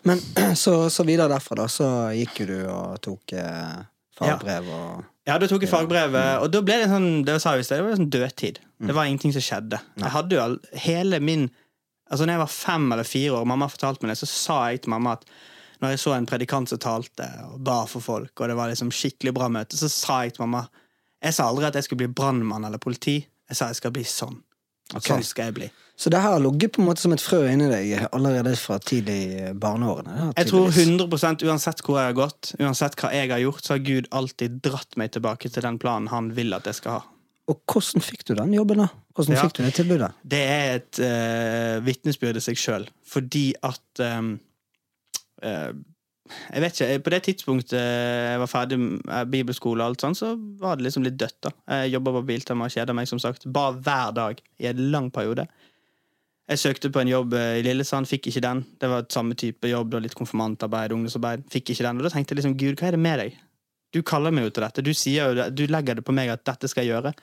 Men <clears throat> så, så videre derfra, da, så gikk jo du og tok uh, fagbrev og Ja, da tok jeg fagbrevet, og da ble det sånn det sa jeg i sted, det var en sånn dødtid. Det var ingenting som skjedde. Jeg hadde jo hele min Altså når jeg var fem eller fire år, og mamma fortalte meg det, så sa jeg til mamma at når jeg så en predikant som talte og ba for folk, og det var liksom skikkelig bra møte, så sa jeg til mamma Jeg sa aldri at jeg skulle bli brannmann eller politi. Jeg sa jeg skal bli sånn. Sånn skal jeg bli. Så det her har ligget på en måte som et frø inni deg allerede fra tidlig barneårene? Jeg tror tydeligvis. 100 uansett hvor jeg har gått, uansett hva jeg har gjort, så har Gud alltid dratt meg tilbake til den planen han vil at jeg skal ha. Og hvordan fikk du den jobben, da? Hvordan Ja. fikk du det tilbudet? Det er et uh, vitnesbyrd i seg sjøl, fordi at eh, Jeg vet ikke, På det tidspunktet jeg var ferdig med bibelskole, og alt sånt, så var det liksom litt dødt. da. Jeg jobba på Biltema, kjeda meg, som sagt. Ba hver dag i en lang periode. Jeg søkte på en jobb eh, i Lillesand, fikk ikke den. Det var et samme type jobb, da, litt konfirmantarbeid, ungdomsarbeid. Fikk ikke den. Og da tenkte jeg liksom, Gud, hva er det med deg? Du kaller meg jo til dette. Du sier jo du legger det på meg at dette skal jeg gjøre.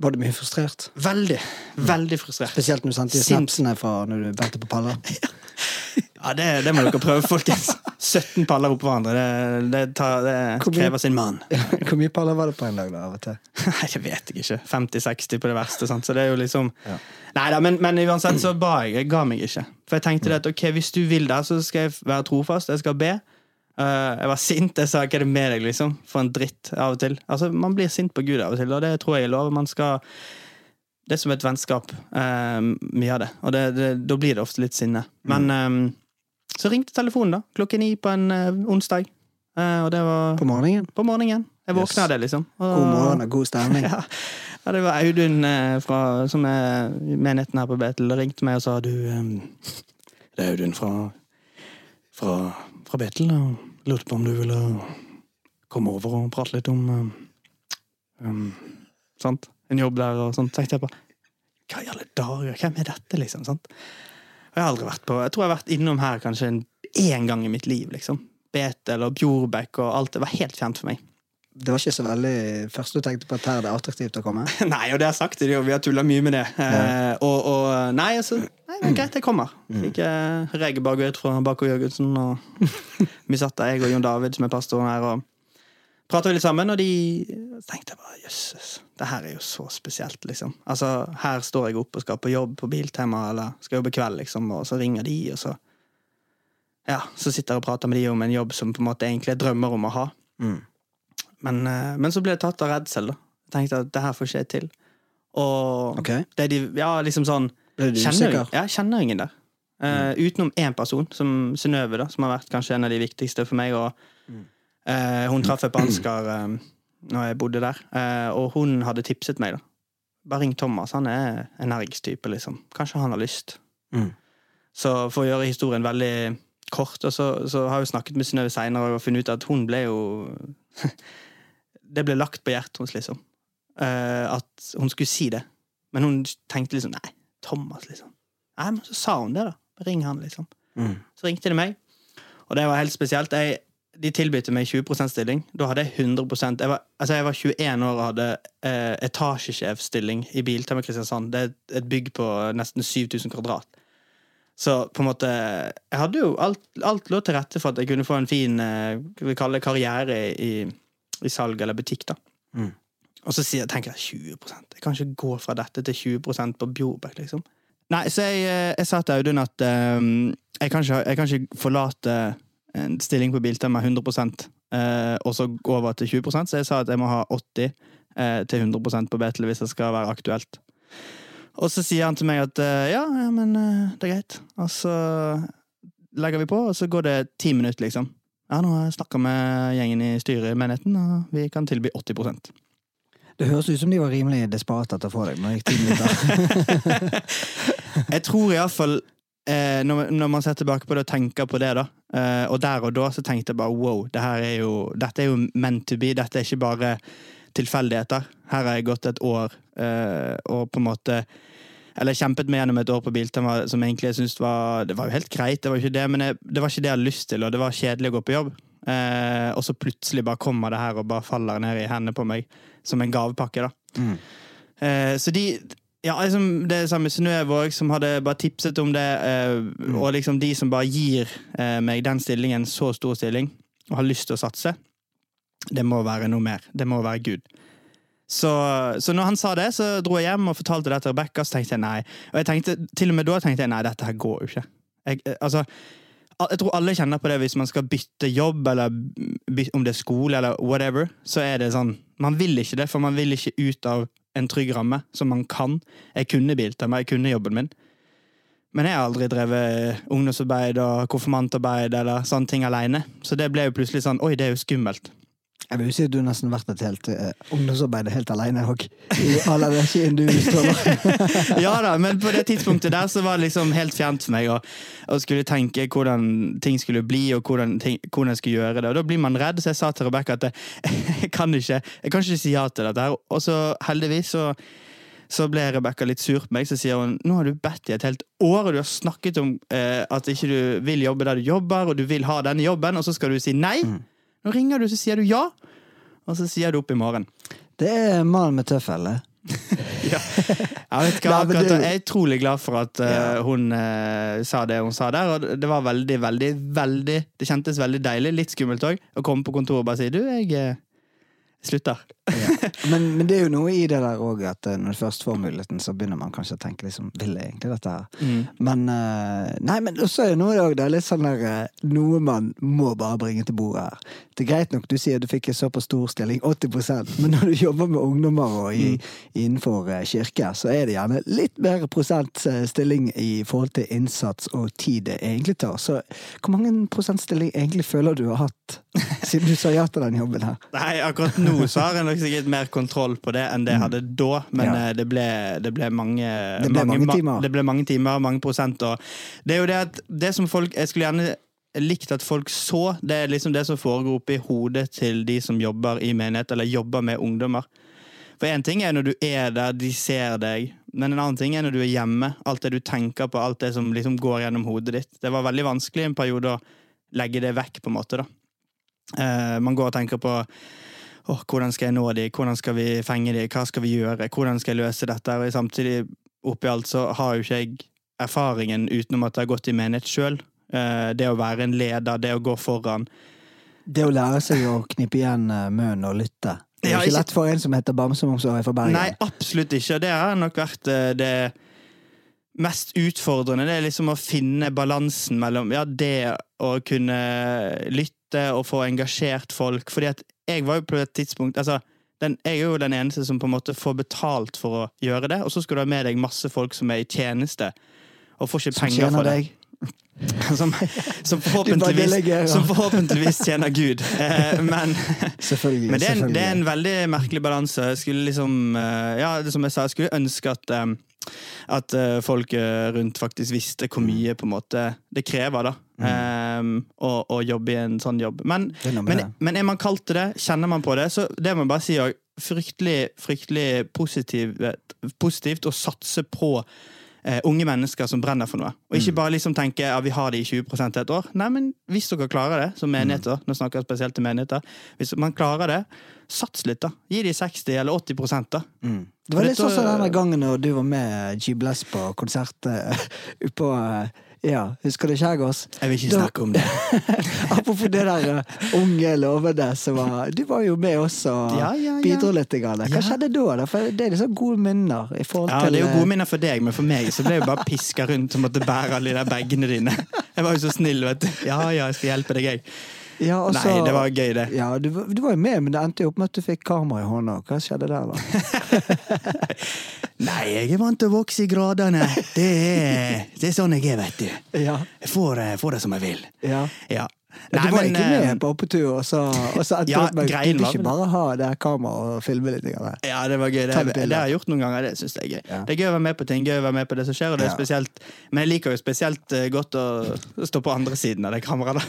Var du mye frustrert? Veldig, veldig frustrert. Spesielt når du sendte snapsene fra når du bærte på paller. <laughs> Ja, det, det må dere prøve, folkens. 17 paller oppå hverandre. Det, det, tar, det mye- krever sin mann. Hvor mye paller var det på en dag, da? av og til? Nei, det vet jeg ikke. 50-60 på det verste. Sant? Så det er jo liksom Ja. Nei da, men, men uansett så ba jeg. Jeg ga meg ikke. For jeg tenkte det at ok, hvis du vil det, så skal jeg være trofast. Jeg skal be. Eh, jeg var sint. Jeg sa hva er det med deg, liksom? For en dritt av og til. Altså, Man blir sint på Gud av og til, og det tror jeg er lov. Man skal Det er som et vennskap, uh, mye av det. Og det, det, da blir det ofte litt sinne. Men um, så ringte telefonen, da. Klokken ni på en uh, onsdag. Og det var På morgenen? på morgenen. Jeg våkna Yes. det, liksom. Og, God morgen og god stemning. <laughs> ja. ja, det var Audun fra, som er menigheten her på Betel, ringte meg og sa du um, Det er Audun fra, fra, fra Betel, og lurte på om du ville komme over og prate litt om um, Sant? En jobb der og sånt. Så tenkte jeg på Hva i alle dager, hvem er dette, liksom? sant? Og jeg har aldri vært på Jeg tror jeg har vært innom her kanskje én gang i mitt liv, liksom. Betel og Bjorbekk og alt. Det var helt kjent for meg. Det var ikke så veldig først du tenkte på at her det er attraktivt å komme? <laughs> nei, og det har jeg sagt de, og vi har tulla mye med det. Eh, og, og nei, altså Nei, det er greit, jeg kommer. Fikk eh, regebaguett fra Bako Jørgensen, og vi satt der, jeg og Jon David, som er pastoren her, og prata litt sammen, og de tenkte jeg bare jøsses, det her er jo så spesielt, liksom. Altså, her står jeg opp og skal på jobb på Biltema, eller skal jobbe kveld, liksom, og så ringer de, og så Ja, så sitter jeg og prater med de om en jobb som på en måte egentlig jeg drømmer om å ha. Mm. Men, eh, men så ble jeg tatt av redsel, da. Jeg tenkte at det her får ikke jeg til. Og Ok. det de, ja, liksom sånn Ble du Kjenner, ja, kjenner ingen der. Eh, utenom én person, som Synnøve, som har vært kanskje en av de viktigste for meg. Og, uh, hun traff jeg på Ansgar uh, når jeg bodde der, uh, og hun hadde tipset meg. da Bare ring Thomas, han er energisk type, liksom. Kanskje han har lyst. Mm. Så for å gjøre historien veldig kort, og så, så har jeg snakket med Synnøve seinere og funnet ut at hun ble jo <laughs> Det ble lagt på hjertet hennes, liksom. Uh, at hun skulle si det. Men hun tenkte liksom Nei, Thomas, liksom. Nei, men så sa hun det, da. Ring han, liksom. Mm. Så ringte de meg, og det var helt spesielt. Jeg, de tilbød meg 20 stilling. Da hadde jeg 100% jeg var, altså jeg var 21 år og hadde eh, etasjesjefstilling i Biltema Kristiansand. Det er et- bygg på nesten 7000 kvadrat. Så på en måte Jeg hadde jo alt, alt lå til rette for at jeg kunne få en fin eh, vi kaller det, karriere i, i salg eller butikk. da Mm. Og så sier, tenker jeg 20 Jeg kan ikke gå fra dette til 20% på Bjorbekk, liksom. Nei, så jeg, eh, jeg sa til Audun at um, jeg, kan ikke, jeg kan ikke forlate en stilling på Biltema 100 uh, og så gå over til 20% så jeg sa at jeg må ha 80 uh, til 100% på Betel hvis det skal være aktuelt. Og så sier han til meg at uh, ja, ja, men eh, det er greit. Og så legger vi på, og så går det ti minutter, liksom. Ja, nå har jeg snakka med gjengen i styret i menigheten, og vi kan tilby 80% Det høres ut som de var rimelig desperate etter å få deg. Ti minutter. Jeg tror <laughs> iallfall eh, når, når man ser tilbake på det og tenker på det, da, eh, og der og da, så tenkte jeg bare wow, det her er jo, dette er jo meant to be. Dette er ikke bare tilfeldigheter. Her har jeg gått et år eh, og på en måte Eller kjempet meg gjennom et år på Biltema som egentlig jeg syntes var Det var jo helt greit, det var ikke det, men jeg, det var ikke det jeg hadde lyst til, og det var kjedelig å gå på jobb. Eh, og så plutselig bare kommer det her og bare faller ned i hendene på meg som en gavepakke, da. Mm. Eh, så de ja, liksom Det samme Synnøve òg, som hadde bare tipset om det. Eh, Og liksom de som bare gir eh, meg den stillingen, så stor stilling, og har lyst til å satse, det må være noe mer. Det må være Gud. Så, så når han sa det, så dro jeg hjem og fortalte det til Rebekka, så tenkte jeg nei. Og jeg tenkte, til og med da tenkte jeg nei, dette her går jo ikke. Jeg, eh, altså, jeg tror alle kjenner på det hvis man skal bytte jobb, eller om det er skole, eller whatever. Så er det sånn Man vil ikke det, for man vil ikke ut av en trygg ramme, som man kan. Jeg kunne Biltema, jeg kunne jobben min. Men jeg har aldri drevet ungdomsarbeid og konfirmantarbeid eller sånne ting alene. Så det ble jo plutselig sånn Oi, det er jo skummelt. Jeg vil jo si at du har nesten vært et helt uh, ungdomsarbeid helt alene òg. I all energien du utstråler. <laughs> ja da, men på det tidspunktet der så var det liksom helt fjernt for meg å, skulle tenke hvordan ting skulle bli, og hvordan, ting, hvordan jeg skulle gjøre det. Og da blir man redd, så jeg sa til Rebekka at jeg, jeg, kan ikke, jeg kan ikke si ja til dette. her. Og så heldigvis så så ble Rebekka litt sur på meg, så sier hun nå har du bedt i et helt år, og du har snakket om eh, at ikke du vil jobbe der du jobber, og du vil ha denne jobben, og så skal du si nei. Nå ringer du, så sier du ja, og så sier du opp i morgen. Det er mannen med tøffel. <laughs> Ja. Jeg vet hva, akkurat, jeg er utrolig glad for at uh, hun uh, sa det hun sa der. Og det var veldig, veldig, veldig Det kjentes veldig deilig, litt skummelt òg, å komme på kontoret og bare si du, jeg uh, slutter. Men, men det er jo noe i det der òg, at eh, når du først får muligheten, så begynner man kanskje å tenke liksom Vil jeg egentlig dette her? Mm. Men eh, Nei, men også er det noe i det. Det er litt sånn der eh, Noe man må bare bringe til bordet her. Det er greit nok du sier du fikk en såpass stor stilling, 80% men når du jobber med ungdommer og i, innenfor eh, kirke, så er det gjerne litt mer prosent stilling i forhold til innsats og tid det egentlig tar. Så hvor mange prosent stilling egentlig føler du har hatt, siden du sa ja til den jobben her? Nei, akkurat nå så har jeg nok sikkert mer kontroll på det enn det jeg hadde da, men Mm. Ja. eh, det, ble, det ble mange Det ble mange mange timer. Det ble mange timer, mange prosent. Det er jo det at det som folk Jeg skulle gjerne likt at folk så, det er liksom det som foregår oppi hodet til de som jobber i menighet, eller jobber med ungdommer. For én ting er når du er der, de ser deg, men en annen ting er når du er hjemme. Alt det du tenker på, alt det som liksom går gjennom hodet ditt. Det var veldig vanskelig en periode å legge det vekk, på en måte. da. Uh, man går og tenker på åh, hvordan skal jeg nå de, hvordan skal vi fenge de, hva skal vi gjøre, hvordan skal jeg løse dette? Og samtidig, oppi alt, så har jo ikke jeg erfaringen utenom at jeg har gått i menighet sjøl. Eh, det å være en leder, det å gå foran. Det å lære seg å knippe igjen eh, munnen og lytte. Det er jo ikke lett for en som heter Bamsemomsåret fra Bergen. Nei, absolutt ikke. Det har nok vært eh, det mest utfordrende. Det er liksom å finne balansen mellom ja, det å kunne lytte og få engasjert folk. Fordi at jeg var jo på et tidspunkt altså, den, Jeg er jo den eneste som på en måte får betalt for å gjøre det, og så skal du ha med deg masse folk som er i tjeneste, og får ikke som penger for det. <laughs> Som, som, forhåpentligvis, som forhåpentligvis tjener Gud. <laughs> Eh, men men det er, en, det er en veldig merkelig balanse. Jeg skulle liksom eh, Ja, som jeg sa, jeg skulle ønske at eh, at uh, folk eh, rundt faktisk visste hvor mye på en måte det krever da eh, å, å jobbe i en sånn jobb. Men, er men, men er man kalt til det, kjenner man på det, så det må jeg bare si òg. fryktelig, fryktelig positivt, positivt å satse på uh, unge mennesker som brenner for noe. Og Mm. ikke bare liksom tenke ja, vi har det i 20 et år. Nei, men hvis dere klarer det som menigheter, Mm. nå snakker jeg spesielt til menigheter, hvis man klarer det, sats litt, da. Gi de 60 eller 80 da. Mm. Det var litt sånn som denne gangen når du var med G Bless på konsert eh, <laughs> på eh, Ja, husker du Kjærgaards? Jeg vil ikke Da- snakke om det. <laughs> Apropos det der eh, unge lovende som var Du var jo med oss og Ja, ja, ja. bidro litt. Grann. Hva skjedde da? da? For det er liksom gode minner i Ja, til Det er jo gode minner for deg, men for meg så ble jeg bare piska rundt og måtte bære alle de der bagene dine. Jeg var jo så snill, vet du. Ja, ja, jeg skal hjelpe deg, jeg. Ja, altså, Nei, det var gøy, det. Ja, du, du var jo med, men det endte jo opp med at du fikk kamera i hånda. Hva skjedde der, da? <laughs> Nei, jeg er vant til å vokse i gradene. Det er, det er sånn jeg er, vet du. Ja, Jeg får, eh, får det som jeg vil. ja. Ja. Du var ikke eh, med på oppetur, og så, og så Ja, du greien ikke bare ha det kameraet og filme litt. Eller? Ja, det var gøy. Det, det har jeg gjort noen ganger. Det synes jeg er gøy. Ja. Det er gøy å være med på ting, gøy å være med på det som skjer. Og det er Ja. spesielt, men jeg liker jo spesielt eh, godt å stå på andre siden av det kameraet.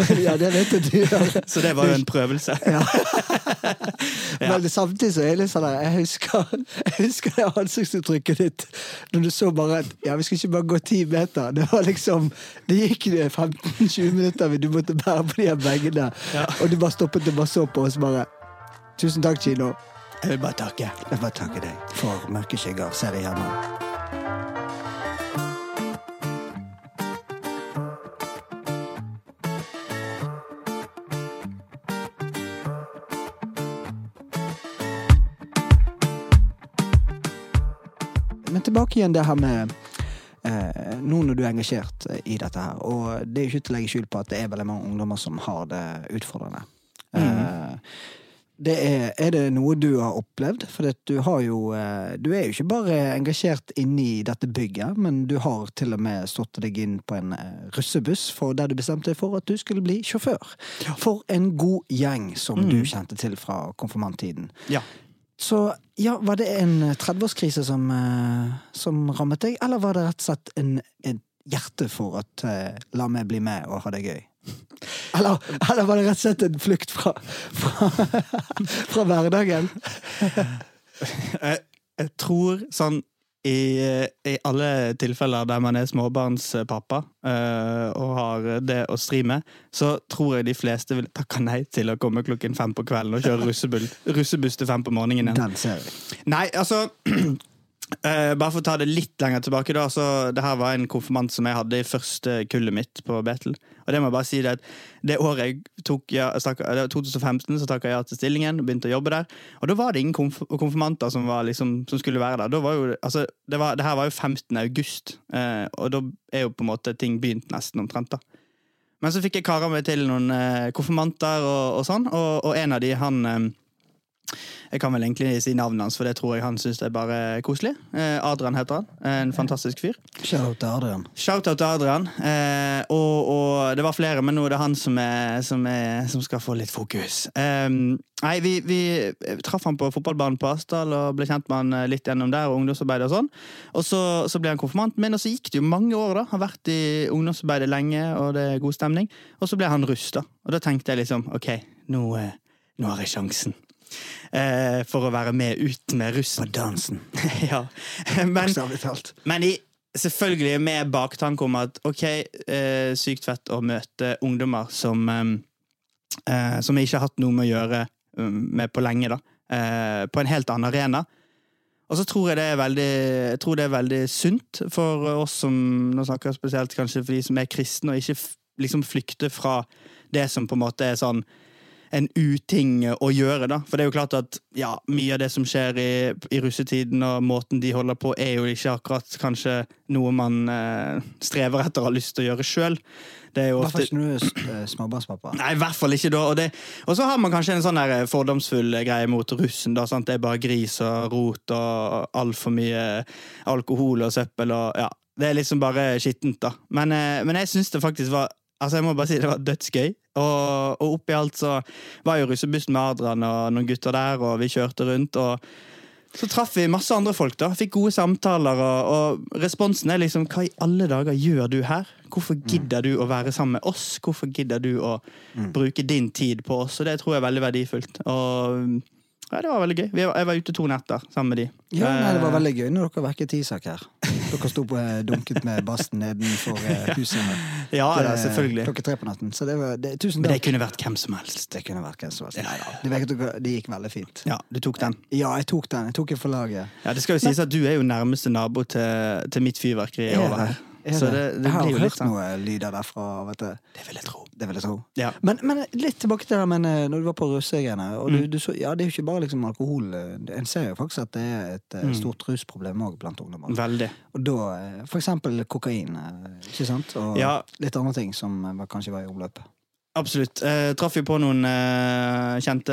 Men <laughs> ja, det vet du. <laughs> Så det var jo en prøvelse. Ja. <laughs> Men samtidig så er jeg litt sånn jeg husker, jeg husker det ansiktsuttrykket ditt når du så bare at ja, vi skal ikke bare gå ti meter. Det var liksom, det gikk 15-20 minutter du måtte bære på de her bagene. Ja. og du bare stoppet og bare så på oss bare Tusen takk, Kino. Jeg vil bare takke. Jeg bare takke deg for mørke skygger, ser Herman. Men tilbake igjen det her med Nå når du er engasjert eh, i dette her, og det er jo ikke til å legge skjul på at det er veldig mange ungdommer som har det utfordrende. Mm. det er, er det noe du har opplevd? For du har jo eh, Du er jo ikke bare engasjert inni dette bygget, men du har til og med stått deg inn på en russebuss for der du bestemte deg for at du skulle bli sjåfør. For en god gjeng som du kjente til fra konfirmanttiden. Ja. Så ja, var det en 30-årskrise som, eh, som rammet deg, eller var det rett og slett en, en hjerte for at eh, la meg bli med og ha det gøy? Eller, eller var det rett og slett en flukt fra, fra, <laughs> fra hverdagen? <laughs> Jeg, jeg tror sånn i, i alle tilfeller der man er småbarnspappa øh, og har det å stri med, så tror jeg de fleste vil takke nei til å komme klokken fem på kvelden og kjøre russebuss til fem på morgenen igjen. Den ser vi. Nei, altså <clears throat> eh, Bare for å ta det litt lenger tilbake, da. Så det her var en konfirmant som jeg hadde i første kullet mitt på Betel. Og det må jeg bare si det at det året jeg tok ja, stakk, det var 2015, så takka jeg ja til stillingen og begynte å jobbe der. Og da var det ingen konf konfirmanter som, liksom, som skulle være der. Var jo, altså, det, var, det her var jo 15. august, uh, og da er jo på en måte ting begynt nesten omtrent. da. Men så fikk jeg kara meg til noen uh, konfirmanter og, og sånn, og, og en av de, han Jeg kan vel egentlig si navnet hans, for det tror jeg han syns er bare koselig. Eh, Adrian heter han. En fantastisk fyr. Shout-out til Adrian. Shout-out til Adrian. Eh, og, og det var flere, men nå er det han som, er, som, er, som skal få litt fokus. Eh, nei, vi, vi traff han på fotballbanen på Asdal og ble kjent med han eh, litt gjennom der, og ungdomsarbeidet og sånn. Og så, så ble han konfirmanten min, og så gikk det jo mange år, da. Har vært i ungdomsarbeidet lenge, og det er god stemning. Og så ble han russ, da. Og da tenkte jeg liksom, OK, nå, eh, nå har jeg sjansen. Eh, for å være med ut med På dansen. <laughs> ja. Men, men i, selvfølgelig med baktanke om at ok, eh, sykt fett å møte ungdommer som, eh, som jeg ikke har hatt noe med å gjøre um, med på lenge, da. Eh, på en helt annen arena. Og så tror jeg det er veldig, det er veldig sunt for oss som Nå snakker jeg spesielt kanskje for de som er kristne, og ikke liksom flykte fra det som på en måte er sånn en uting å gjøre, da. For det er jo klart at ja, mye av det som skjer i, i russetiden og måten de holder på, er jo ikke akkurat kanskje noe man eh, strever etter og har lyst til å gjøre sjøl. Det er jo ofte... Hvorfor er ikke du eh, småbarnspappa. Nei, i hvert fall ikke da. Og, det, så har man kanskje en sånn der fordomsfull greie mot russen. da, sant? Det er bare gris og rot og altfor mye alkohol og søppel og ja. Det er liksom bare skittent, da. Men, eh, men jeg syns det faktisk var Altså, jeg må bare si det var dødsgøy. Og, og oppi alt så var jo russebussen med Adrian og noen gutter der, og vi kjørte rundt. og så traff vi masse andre folk, da. Fikk gode samtaler. Og, og responsen er liksom Hva i alle dager gjør du her? Hvorfor gidder du å være sammen med oss? Hvorfor gidder du å bruke din tid på oss? Og det tror jeg er veldig verdifullt. Og ja, det var veldig gøy. Var, jeg var ute to netter sammen med de. Ja, nei, Det var Eh, veldig gøy når dere vekket Isak her. Dere sto på eh, dunket med basten nedenfor eh, <laughs> huset. Ja, det, Det- selvfølgelig. Klokka tre på natten. Så det var, det, tusen Men det kunne vært hvem som helst. Det kunne vært hvem som helst. Ja, Neida. Det, dere- det gikk veldig fint. Ja, du tok den. Ja, jeg tok den. Jeg tok den for laget. Ja, Det skal jo sies at du er jo nærmeste nabo til, til mitt fyrverkeri Er over her. Så det? det, jeg har jo litt hørt sånn. noe lyder derfra. Vet du. Det vil jeg tro. Det vil jeg tro. Ja. Men, men litt tilbake til det men, eh, når du var på russegreiene. Mm. du, du så, ja, det er jo ikke bare liksom alkohol. eh, En ser jo faktisk at det er et eh, Mm. stort rusproblem òg blant ungdommer. Veldig. Og da for eksempel kokain, ikke sant? Og Ja. litt andre ting som kanskje var i omløpet. Absolutt. Eh, traff jo på noen eh, kjente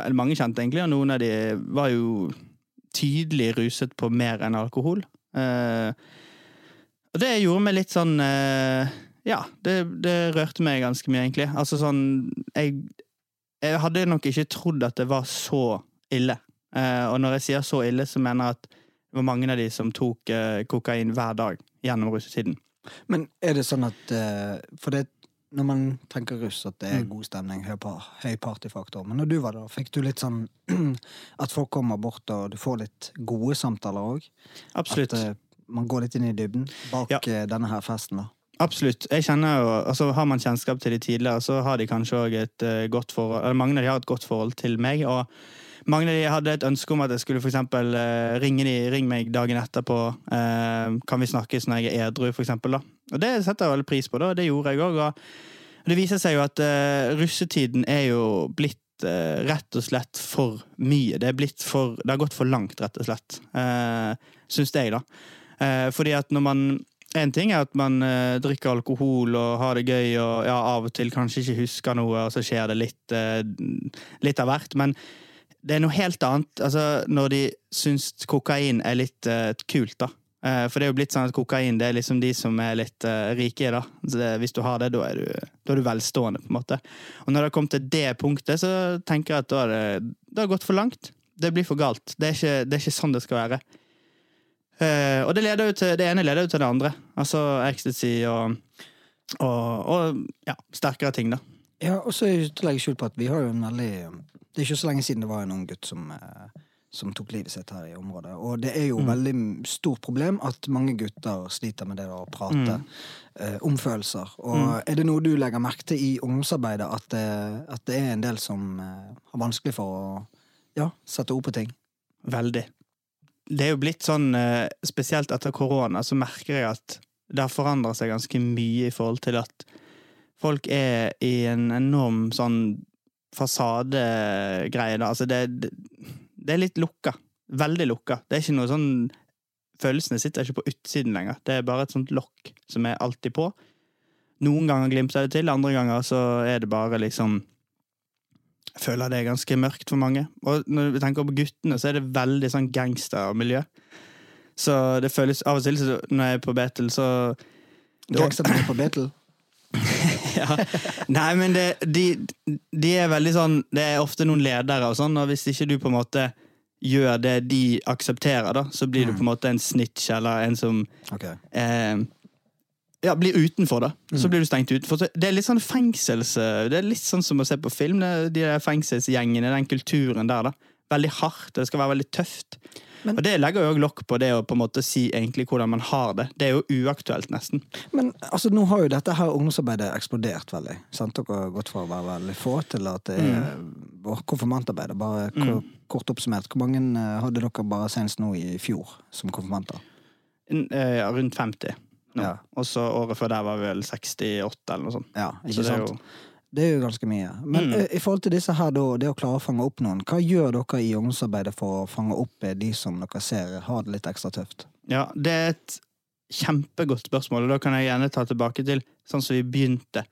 Eller mange kjente, egentlig, og noen av de var jo tydelig ruset på mer enn alkohol. Eh, og det gjorde meg litt sånn eh, Ja, det, det rørte meg ganske mye, egentlig. Altså sånn Jeg, jeg hadde nok ikke trodd at det var så ille. Eh, og når jeg sier så ille, så mener jeg at det var mange av de som tok eh, kokain hver dag gjennom russetiden. Men er det sånn at For det når man tenker russ, at det er Mm. god stemning, høy, partyfaktor. Men når du var der, fikk du litt sånn <clears throat> at folk kommer bort, og du får litt gode samtaler òg? Absolutt. At man går litt inn i dybden bak Ja. eh, denne her festen, da? Absolutt. Jeg kjenner jo, altså Har man kjennskap til de tidligere, så har de kanskje også et uh, godt forhold eller Mange av de har et godt forhold til meg. og mange av de hadde et ønske om at jeg skulle for eksempel, eh, ringe de, ring meg dagen etterpå. Eh, kan vi snakkes når jeg er edru, for eksempel, da. Og det setter jeg veldig pris på. da, Det gjorde jeg òg. Og det viser seg jo at eh, russetiden er jo blitt rett og slett for mye. Det er blitt for, det har gått for langt, rett og slett. Uh, Syns jeg, da. Eh, fordi at når man en ting er at man eh, drikker alkohol og har det gøy og ja, av og til kanskje ikke husker noe, og så skjer det litt, eh, litt av hvert. Men det er noe helt annet altså, når de syns kokain er litt eh, kult, da. Eh, for det er jo blitt sånn at kokain det er liksom de som er litt eh, rike, da. Hvis du har det, da er, du, da er du velstående, på en måte. Og når det har kommet til det punktet, så tenker jeg at da har det, det har gått for langt. Det blir for galt. Det er ikke, det er ikke sånn det skal være. Eh, og det, leder jo til, det ene leder jo til det andre. Altså ecstasy og, og, og ja, sterkere ting, da. Ja, og så er jeg skjul på at vi har jo en veldig Det er ikke så lenge siden det var en ung gutt som, eh, som tok livet sitt her i området. Og det er jo Mm. veldig stort problem at mange gutter sliter med det å prate Mm. eh, om følelser. Og er det noe du legger merke til i ungdomsarbeidet, at, det, at det er en del som eh, har vanskelig for å ja, sette ord på ting? Veldig. Det er jo blitt sånn, eh, spesielt etter korona, så merker jeg at det har forandret seg ganske mye i forhold til at folk er i en enorm sånn fasadegreie. da. Altså det, det er litt lukka. Veldig lukka. Det er ikke noe sånn Følelsene sitter ikke på utsiden lenger. Det er bare et sånt lokk som er alltid på. Noen ganger glimter det til, andre ganger så er det bare liksom jeg føler det er ganske mørkt for mange. Og når vi tenker på guttene, så er det veldig sånn gangstermiljø. Så det føles av og til når jeg er på Betel, så Gangstermiljø på Betel? <laughs> ja. Nei, men det, de, de er veldig sånn Det er ofte noen ledere og sånn, og hvis ikke du på en måte gjør det de aksepterer, da, så blir du på en måte en snitch eller en som okay. eh, ja, blir utenfor, da. Så blir du stengt utenfor. Det er litt sånn fengsels... Det er litt sånn som å se på film, de der fengselsgjengene, den kulturen der, da. Veldig hardt, det skal være veldig tøft. Men- og det legger jo lokk på det å på en måte si egentlig hvordan man har det. Det er jo uaktuelt, nesten. Men altså, nå har jo dette her ungdomsarbeidet eksplodert veldig. Sant? Dere har gått fra å være veldig få til at det er mm. konfirmantarbeid. Bare mm. kort oppsummert, hvor mange eh, hadde dere bare senest nå i fjor som konfirmanter? Eh, Ja, rundt 50 nå. Ja. Og så året før der var vi vel 68 eller noe sånt. Ja, Så ikke det er sant? jo Det er jo ganske mye. Men Mm. eh, i forhold til disse her, det å klare å fange opp noen, hva gjør dere i ungdomsarbeidet for å fange opp eh, de som dere ser har det litt ekstra tøft? Ja, det er et kjempegodt spørsmål, og da kan jeg gjerne ta tilbake til sånn som vi begynte.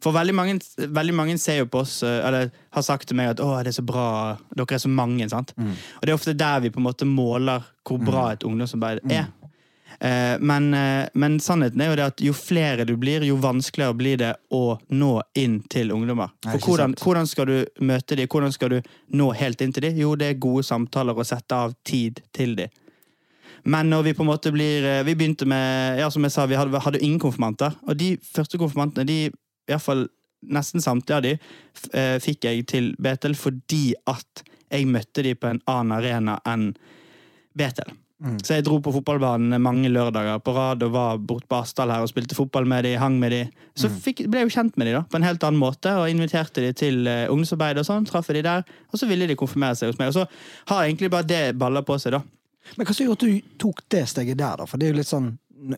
For veldig mange, veldig mange ser jo på oss, eh, eller har sagt til meg at 'å, det er så bra, dere er så mange', sant? Mm. Og det er ofte der vi på en måte måler hvor bra et ungdomsarbeid er. Eh, Men, eh, men sannheten er jo det at jo flere du blir, jo vanskeligere blir det å nå inn til ungdommer. For hvordan, hvordan skal du møte dem? Hvordan skal du nå helt inn til dem? Jo, det er gode samtaler og sette av tid til dem. Men når vi på en måte blir eh, Vi begynte med Ja, som jeg sa, vi hadde, hadde ingen konfirmanter. Og de første konfirmantene, de iallfall nesten samtlige av de, eh, fikk jeg til Betel fordi at jeg møtte de på en annen arena enn Betel. Så jeg dro på fotballbanen mange lørdager på rad og var bort på Asdal her og spilte fotball med de, hang med de. Så fikk, ble jeg jo kjent med de da, på en helt annen måte og inviterte de til uh, ungdomsarbeid og sånn. Traff de der, og så ville de konfirmere seg hos meg. Og så har egentlig bare det baller på seg, da. Men hva som gjorde at du tok det steget der, da? For det er jo litt sånn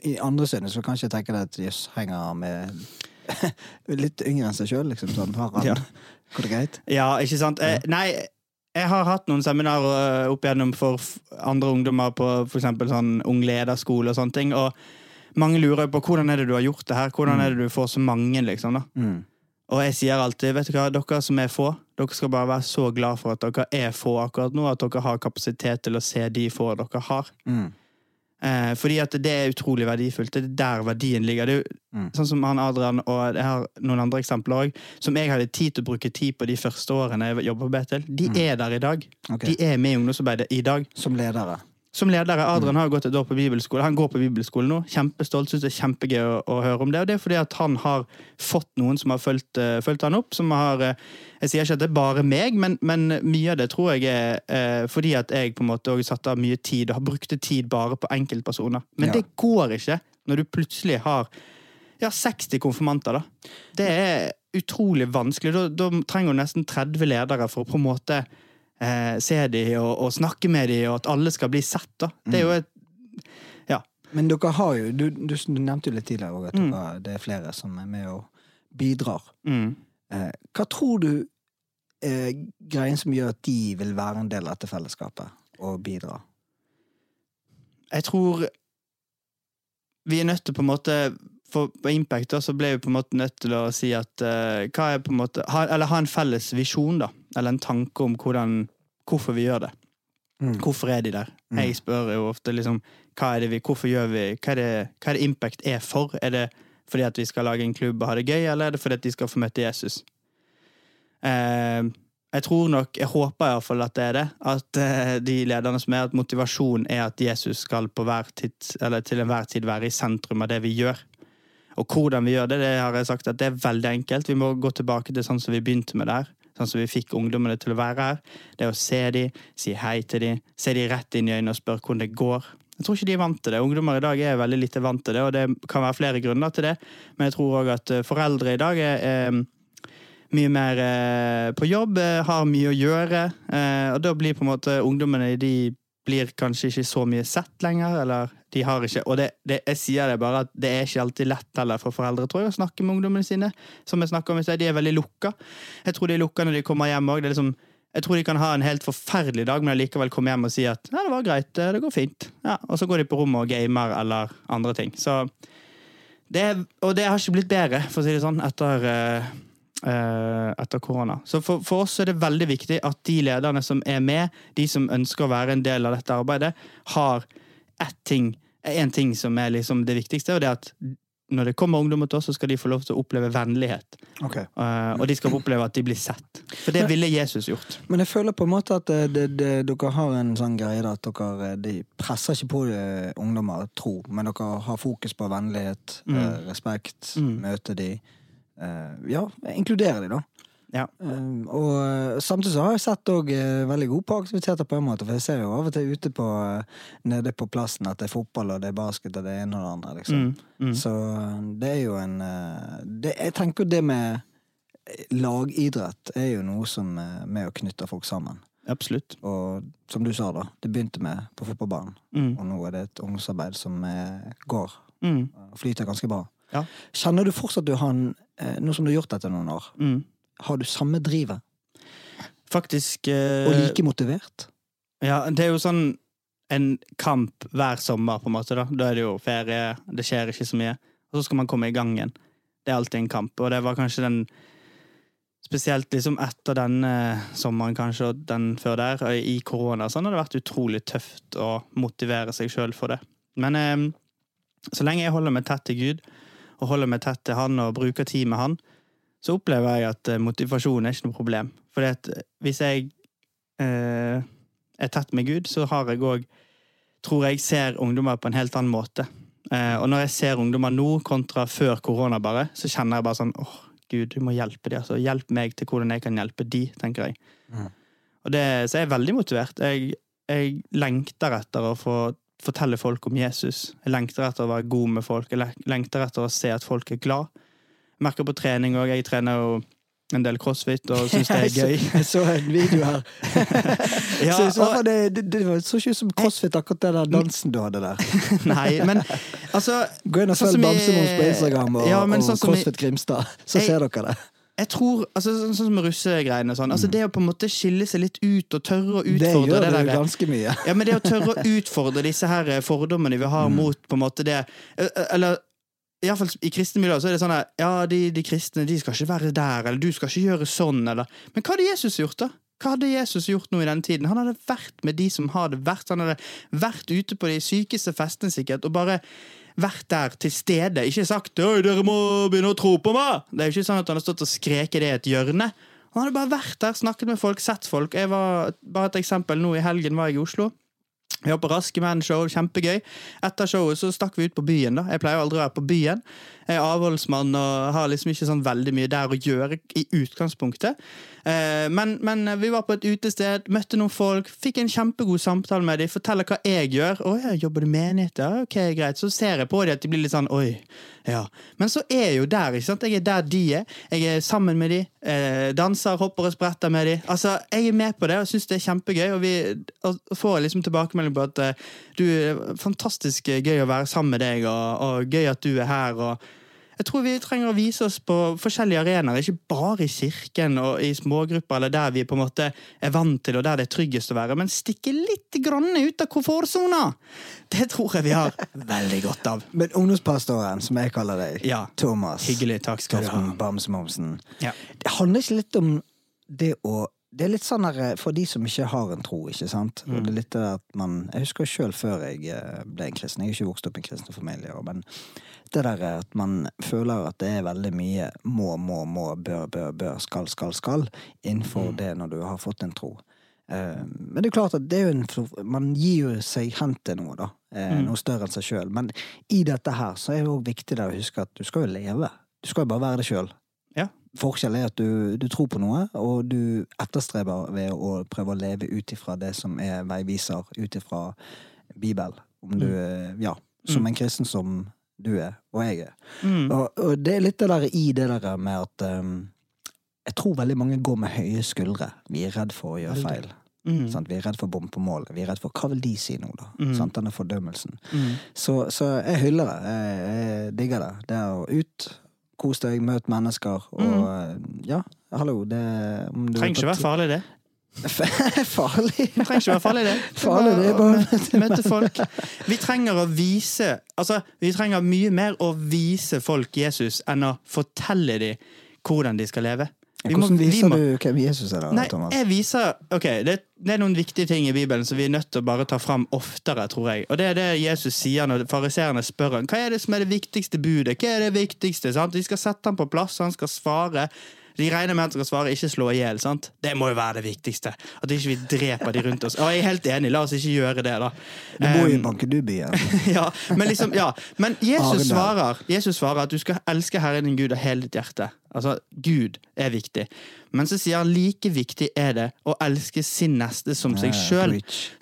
I andre synet så kan jeg deg at jøss, henger med <laughs> litt yngre enn seg sjøl, liksom. Sånn, har han Ja. Går det greit? Ja, ikke sant? Eh, nei, jeg har hatt noen seminarer eh, opp igjennom for andre ungdommer på for eksempel sånn ung lederskole og sånne ting, og mange lurer på hvordan er det du har gjort det her, hvordan er det du får så mange, liksom, da. Mm. Og jeg sier alltid, vet du hva, dere som er få, dere skal bare være så glad for at dere er få akkurat nå, at dere har kapasitet til å se de få dere har. Mm. Eh, fordi at det er utrolig verdifullt. Det er der verdien ligger. Det er jo Mm. Sånn som han Adrian, og jeg har noen andre eksempler òg, som jeg hadde tid til å bruke tid på de første årene jeg jobba på Betel. De er der i dag. Okay. De er med i ungdomsarbeidet i dag. Som ledere. Som ledere. Adrian har gått et år på bibelskole. Han går på bibelskole nå. Kjempestolt. Syns det er kjempegøy å, å høre om det. Og det er fordi at han har fått noen som har fulgt, uh, fulgt han opp. Som har uh, Jeg sier ikke at det er bare meg, men, men mye av det tror jeg er uh, fordi at jeg på en måte òg satte av mye tid, og har brukte tid bare på enkeltpersoner. Men Ja. det går ikke når du plutselig har ja, 60 konfirmanter, da. Det er utrolig vanskelig. Da, da trenger du nesten 30 ledere for å på en måte eh, se dem og, og snakke med dem, og at alle skal bli sett. da. Det er jo et Ja. Men dere har jo Du, du, du nevnte jo litt tidligere at Mm. dere, det er flere som er med og bidrar. Mm. Eh, hva tror du er greien som gjør at de vil være en del av dette fellesskapet og bidra? Jeg tror vi er nødt til på en måte for på Impact da, så ble vi på en måte nødt til å si at uh, hva er på en måte, ha, Eller ha en felles visjon, da. Eller en tanke om hvordan, hvorfor vi gjør det. Mm. Hvorfor er de der? Jeg spør jo ofte liksom, hva er det vi, hvorfor gjør vi, hva er, det, hva er det Impact er for? Er det fordi at vi skal lage en klubb og ha det gøy, eller er det fordi at de skal få møte Jesus? Eh, jeg tror nok, jeg håper iallfall at det er det, at eh, de lederne som er, at motivasjonen er at Jesus skal på hver tid, eller til enhver tid være i sentrum av det vi gjør. Og hvordan vi gjør det, det har jeg sagt at det er veldig enkelt. Vi må gå tilbake til sånn som vi begynte med der. Sånn som vi fikk ungdommene til å være her. Det å se dem, si hei til dem, se dem rett inn i øynene og spørre hvordan det går. Jeg tror ikke de er vant til det. Ungdommer i dag er veldig lite vant til det, og det kan være flere grunner til det. Men jeg tror òg at eh, foreldre i dag er, er mye mer eh, på jobb, eh, har mye å gjøre. Eh, og da blir på en måte ungdommene de blir kanskje ikke så mye sett lenger, eller de har ikke Og det, det, jeg sier det bare at det er ikke alltid lett heller for foreldre tror jeg, å snakke med ungdommene sine. Som jeg snakker om i sted, De er veldig lukka. Jeg tror de er lukka når de kommer hjem òg. Liksom, jeg tror de kan ha en helt forferdelig dag, men likevel komme hjem og si at ja, det var greit, det går fint. Ja, og så går de på rommet og gamer eller andre ting. Så det, og det har ikke blitt bedre, for å si det sånn, etter, eh, eh, etter korona. Så for, for oss er det veldig viktig at de lederne som er med, de som ønsker å være en del av dette arbeidet, har ett ting, en ting som er liksom det viktigste, og det er at når det kommer ungdommer til oss, så skal de få lov til å oppleve vennlighet. Okay. Uh, og de skal få oppleve at de blir sett. For det ville Jesus gjort. Men jeg føler på en måte at det, det, det, dere har en sånn greie da, at dere eh, de presser ikke på eh, ungdommer tro, men dere har fokus på vennlighet, Mm. eh, respekt, møte de. Uh, ja, inkludere de, da. Ja. Um, og eh, samtidig så har jeg sett òg veldig god på aktiviteter på en måte. For jeg ser jo av og til ute på eh, nede på plassen at det er fotball og det er basket og det ene og det andre. liksom. Mm, mm. Så eh, det er jo en eh, det, Jeg tenker jo det med lagidrett er jo noe som er med å knytte folk sammen. Absolutt. Og som du sa, da, det begynte med på fotballbanen. Mm. Og nå er det et ungdomsarbeid som eh, går Mm. flyter ganske bra. Ja. Kjenner du fortsatt du har en, eh, nå som du har gjort dette noen år, Mm. Har du samme drivet? Faktisk eh, Og like motivert? Ja, det er jo sånn en kamp hver sommer, på en måte. Da Da er det jo ferie, det skjer ikke så mye. Og så skal man komme i gang igjen. Det er alltid en kamp. Og det var kanskje den Spesielt liksom etter denne sommeren, kanskje, og den før der, og i korona, sånn har det vært utrolig tøft å motivere seg sjøl for det. Men eh, så lenge jeg holder meg tett til Gud, og holder meg tett til Han og bruker tid med Han, så opplever jeg at eh, motivasjon er ikke noe problem. For eh, hvis jeg eh, er tett med Gud, så har jeg òg Tror jeg ser ungdommer på en helt annen måte. Eh, og når jeg ser ungdommer nå kontra før korona, bare, så kjenner jeg bare sånn åh, Gud, du må hjelpe dem. Altså, hjelp meg til hvordan jeg kan hjelpe de, tenker jeg. Mm. Og det, så jeg er veldig motivert. Jeg, jeg lengter etter å få fortelle folk om Jesus. Jeg lengter etter å være god med folk. Jeg lengter etter å se at folk er glad. Merker på trening òg. Jeg trener jo en del crossfit og syns det er <laughs> gøy. Jeg så en video her. <laughs> Ja, så, så, og- det, det, det var- så ikke ut som crossfit, akkurat den der dansen du hadde der. <laughs> Nei, men altså Gå inn og Sånn følg Bamsemons på Instagram og, Ja, og sånn CrossFit Grimstad, så Jeg- ser dere det. Jeg tror, altså Sånn som russegreiene sånn. Altså, det å på en måte skille seg litt ut og tørre å utfordre Det gjør det, du ganske mye. Ja, men det å tørre å utfordre disse her fordommene vi har mot på en måte det eh, eh, fall, i kristne miljøer så er det sånn at ja, de, de kristne de skal ikke være der, eller du skal ikke gjøre sånn, eller Men hva hadde Jesus gjort, da? Hva hadde Jesus gjort nå i den tiden? Han hadde vært med de som har det verst. Han hadde vært ute på de sykeste festene, sikkert, og bare vært der til stede. Ikke sagt 'Oi, dere må begynne å tro på meg'! Det er jo ikke sånn at han har stått og skreket det i et hjørne. Han hadde bare vært der, snakket med folk, sett folk. Jeg var, bare et eksempel, nå i helgen var jeg i Oslo. Vi var på Raske menn-show, kjempegøy. Etter showet så stakk vi ut på byen. da. Jeg pleier aldri å være på byen. Jeg er avholdsmann og har liksom ikke sånn veldig mye der å gjøre i utgangspunktet. Eh, men, men vi var på et utested, møtte noen folk, fikk en kjempegod samtale med dem, forteller hva jeg gjør. 'Å jeg jobber med menighet?' Ja, ok, greit. Så ser jeg på dem at de blir litt sånn 'oi'. Ja. Men så er jeg jo der, ikke sant. Jeg er der de er. Jeg er sammen med de, eh, danser, hopper og spretter med de. Altså, jeg er med på det og syns det er kjempegøy. Og vi og får liksom tilbakemelding på at eh, du er fantastisk gøy å være sammen med deg, og, og gøy at du er her. og jeg tror vi trenger å vise oss på forskjellige arenaer, ikke bare i kirken og i smågrupper, eller der vi på en måte er vant til, og der det er tryggest å være, men stikke litt grann ut av komfortsona! Det tror jeg vi har veldig godt av. Men ungdomspastoren, som jeg kaller deg, Ja. Thomas Hyggelig, takk skal du ha. Bamsemomsen, Ja. det handler ikke litt om det å det er litt sånn der, For de som ikke har en tro, ikke sant. Mm. det er litt at man, Jeg husker sjøl før jeg eh, ble en kristen. Jeg er ikke vokst opp i en kristen familie. Men det der at man føler at det er veldig mye må, må, må, bør, bør, bør, skal, skal, skal innenfor det når du har fått en tro. Eh, Men det er klart at det er jo en, man gir jo seg hen til noe, da. Eh, Noe større enn seg sjøl. Men i dette her så er det jo viktig å huske at du skal jo leve. Du skal jo bare være det sjøl. Ja. Forskjellen er at du, du tror på noe, og du etterstreber ved å prøve å leve ut ifra det som er veiviser, ut ifra Bibelen. Om du mm. ja, som en kristen som du er, og jeg er. Mm. Og, og det er litt det der i det der med at um, Jeg tror veldig mange går med høye skuldre. Vi er redd for å gjøre feil. Mm. Sant? Vi er redd for å bombe på mål. Vi er redd for hva vil de si nå, da? Mm. Sant? Denne fordømmelsen. Mm. Så, så jeg hyller det. Jeg, jeg digger det. Det er å ut, kos deg, møt mennesker og Ja, hallo, det Mm. Trenger ikke være farlig, det. <laughs> farlig. Det trenger ikke være farlig, det. <laughs> Farlig, det er bare- møte, folk. Vi trenger å vise Altså, vi trenger mye mer å vise folk Jesus enn å fortelle dem hvordan de skal leve. Vi må- Hvordan vi viser må- du hvem Jesus er, da, Nei, Thomas? jeg viser Ok, det, det er noen viktige ting i Bibelen som vi er nødt til å bare ta fram oftere, tror jeg. Og det er det Jesus sier når fariseerne spør ham. hva er det som er det viktigste budet. Hva er det viktigste? Sant? De skal sette ham på plass, han skal svare. De regner med at dere skal svare 'ikke slå i hjel'. sant? Det må jo være det viktigste. At ikke vi dreper de rundt oss. Og jeg er helt enig, la oss ikke gjøre det, da. Du bor jo i Bankedubyen. <laughs> ja, men liksom, ja. Men Jesus svarer, Jesus svarer at du skal elske Herren din Gud av hele ditt hjerte. Altså, Gud er viktig. men så sier han like viktig er det å elske sin neste som seg Ja, sjøl.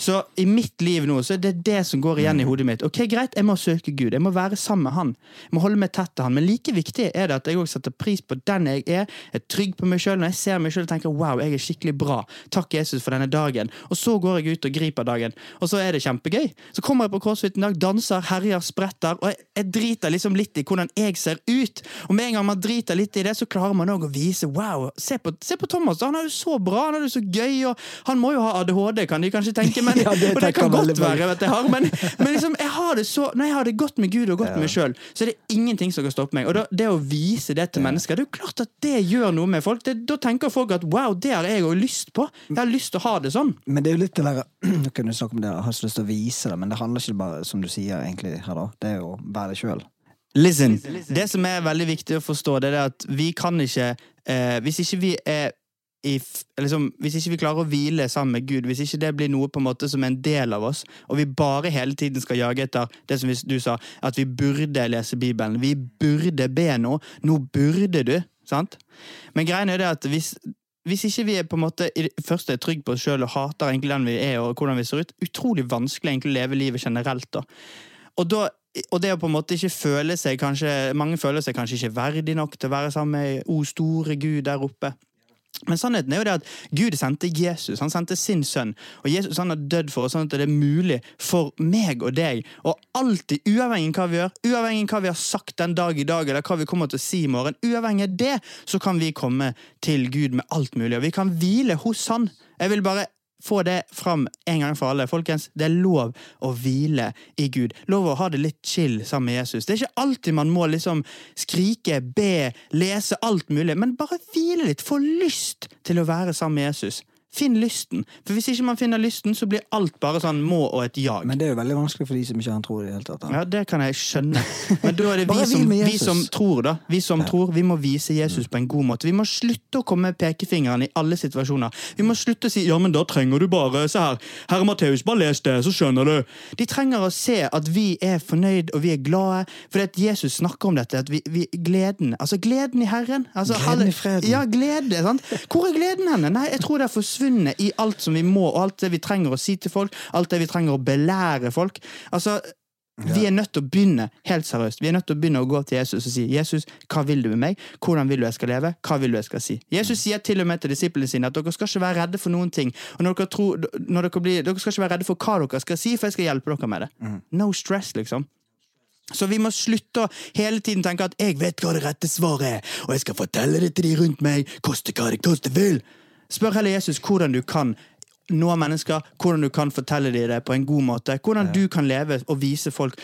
Så i mitt liv nå så er det det som går igjen i hodet mitt. Ok, Greit, jeg må søke Gud, jeg må være sammen med Han. Jeg må holde meg tett til Han. Men like viktig er det at jeg også setter pris på den jeg er. Jeg er trygg på meg sjøl. Når jeg ser meg sjøl og tenker wow, jeg er skikkelig bra. Takk, Jesus, for denne dagen. Og så går jeg ut og griper dagen, og så er det kjempegøy. Så kommer jeg på CrossFit en dag, danser, herjer, spretter, og jeg, jeg driter liksom litt i hvordan jeg ser ut. Og med en gang man driter litt i det, så klarer man òg å vise wow, se på, se på Thomas, han er jo så bra, han er jo så gøy, og han må jo ha ADHD, kan de kanskje tenke, men, <laughs> Ja, det og det kan godt være at jeg har, men, men liksom, jeg har det så, når jeg har det godt med Gud og godt med meg sjøl, så er det ingenting som kan stoppe meg. Og da, det å vise det til mennesker, det er jo klart at det gjør noe med folk. Det, da tenker folk at wow, det har jeg jo lyst på. Jeg har lyst til å ha det sånn. Men det er jo litt det der <clears throat> Nå kan du snakke om det, jeg har så lyst til å vise det, men det handler ikke bare som du sier egentlig her, da. Det er jo å være det sjøl. Listen. Det som er veldig viktig å forstå, det er at vi kan ikke eh, Hvis ikke vi er i, f- liksom, hvis ikke vi klarer å hvile sammen med Gud, hvis ikke det blir noe på en måte som er en del av oss, og vi bare hele tiden skal jage etter det som du sa, at vi burde lese Bibelen, vi burde be nå, nå burde du, sant? Men greia er det at hvis, hvis ikke vi er på en måte først er trygge på oss sjøl og hater egentlig den vi er og hvordan vi ser ut, utrolig vanskelig egentlig å leve livet generelt. da. Og, da, og det å på en måte ikke føle seg kanskje, Mange føler seg kanskje ikke verdig nok til å være sammen med O store Gud der oppe. Men sannheten er jo det at Gud sendte Jesus, han sendte sin sønn. Og Jesus han har dødd for oss, sånn at det er mulig for meg og deg. Og alltid, uavhengig av hva vi gjør, uavhengig av hva vi har sagt den dag i dag, eller hva vi kommer til å si i morgen, uavhengig av det, så kan vi komme til Gud med alt mulig. Og vi kan hvile hos han. Jeg vil bare få det fram en gang for alle. Folkens, det er lov å hvile i Gud. Lov å ha det litt chill sammen med Jesus. Det er ikke alltid man må liksom skrike, be, lese alt mulig, men bare hvile litt. Få lyst til å være sammen med Jesus. Finn lysten. For hvis ikke man finner lysten, så blir alt bare sånn må og et jag. Men det er jo veldig vanskelig for de som ikke har en tro i det hele tatt. Ja, det kan jeg skjønne. Men da er det <laughs> vi som, vi som tror, da. Vi som tror, vi må vise Jesus på en god måte. Vi må slutte å komme med pekefingeren i alle situasjoner. Vi må slutte å si 'ja, men da trenger du bare Se her, herre Matteus, bare les det, så skjønner du'. De trenger å se at vi er fornøyd og vi er glade, fordi at Jesus snakker om dette. At vi, vi, gleden Altså gleden i Herren. Altså, Gleden i freden. Ja, glede. sant? Hvor er gleden henne? Nei, jeg tror det er forsvunnet i alt som vi må, og alt det vi trenger å si til folk, alt det vi trenger å belære folk. Altså, vi er nødt til å begynne helt seriøst. Vi er nødt til å begynne å gå til Jesus og si Jesus, hva vil du med meg? Hvordan vil du jeg skal leve? Hva vil du jeg skal si? Jesus sier til og med til disiplene sine at dere skal ikke være redde for noen ting. Og når dere, tror, når dere, blir, dere skal ikke være redde for hva dere skal si, for jeg skal hjelpe dere med det. No stress, liksom. Så vi må slutte å hele tiden tenke at 'jeg vet hva det rette svaret er', og jeg skal fortelle det til de rundt meg, koste hva det koste vil. Spør heller Jesus hvordan du kan nå mennesker, hvordan du kan fortelle dem det på en god måte, hvordan du kan leve og vise folk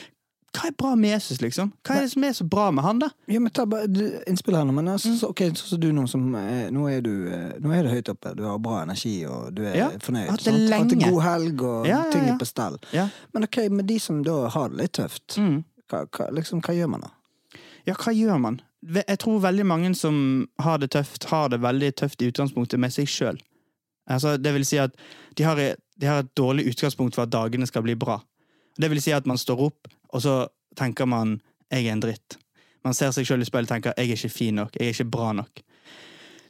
hva er bra med Jesus, liksom? Hva er det som er så bra med han, da? Ja, men ta bare innspill her nå, men altså, så, ok, sånn som du nå, som eh, nå er du eh, Nå er det høyt oppe, du har bra energi, og du er Ja, fornøyd. hatt det sant? Hatt en god helg, og Ja, ja, ting er på stell. Ja. Men ok, med de som da har det litt tøft, Mm. hva, hva, liksom, hva gjør man da? Ja, hva gjør man? Jeg tror veldig mange som har det tøft, har det veldig tøft i utgangspunktet med seg sjøl. Altså, det vil si at de har, de har et dårlig utgangspunkt for at dagene skal bli bra. Det vil si at man står opp, og så tenker man 'jeg er en dritt'. Man ser seg sjøl i speilet og tenker 'jeg er ikke fin nok', 'jeg er ikke bra nok'.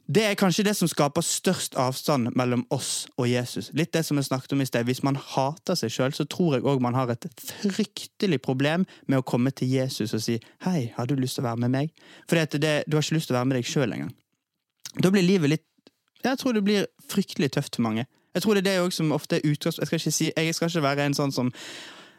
Det er kanskje det som skaper størst avstand mellom oss og Jesus. Litt det som jeg snakket om i sted. Hvis man hater seg sjøl, så tror jeg òg man har et fryktelig problem med å komme til Jesus og si 'Hei, har du lyst til å være med meg?' Fordi du har ikke lyst til å være med deg sjøl engang. Da blir livet litt Jeg tror det blir fryktelig tøft for mange. Jeg tror det er det som ofte er utgangs... Jeg si, jeg skal ikke være en sånn som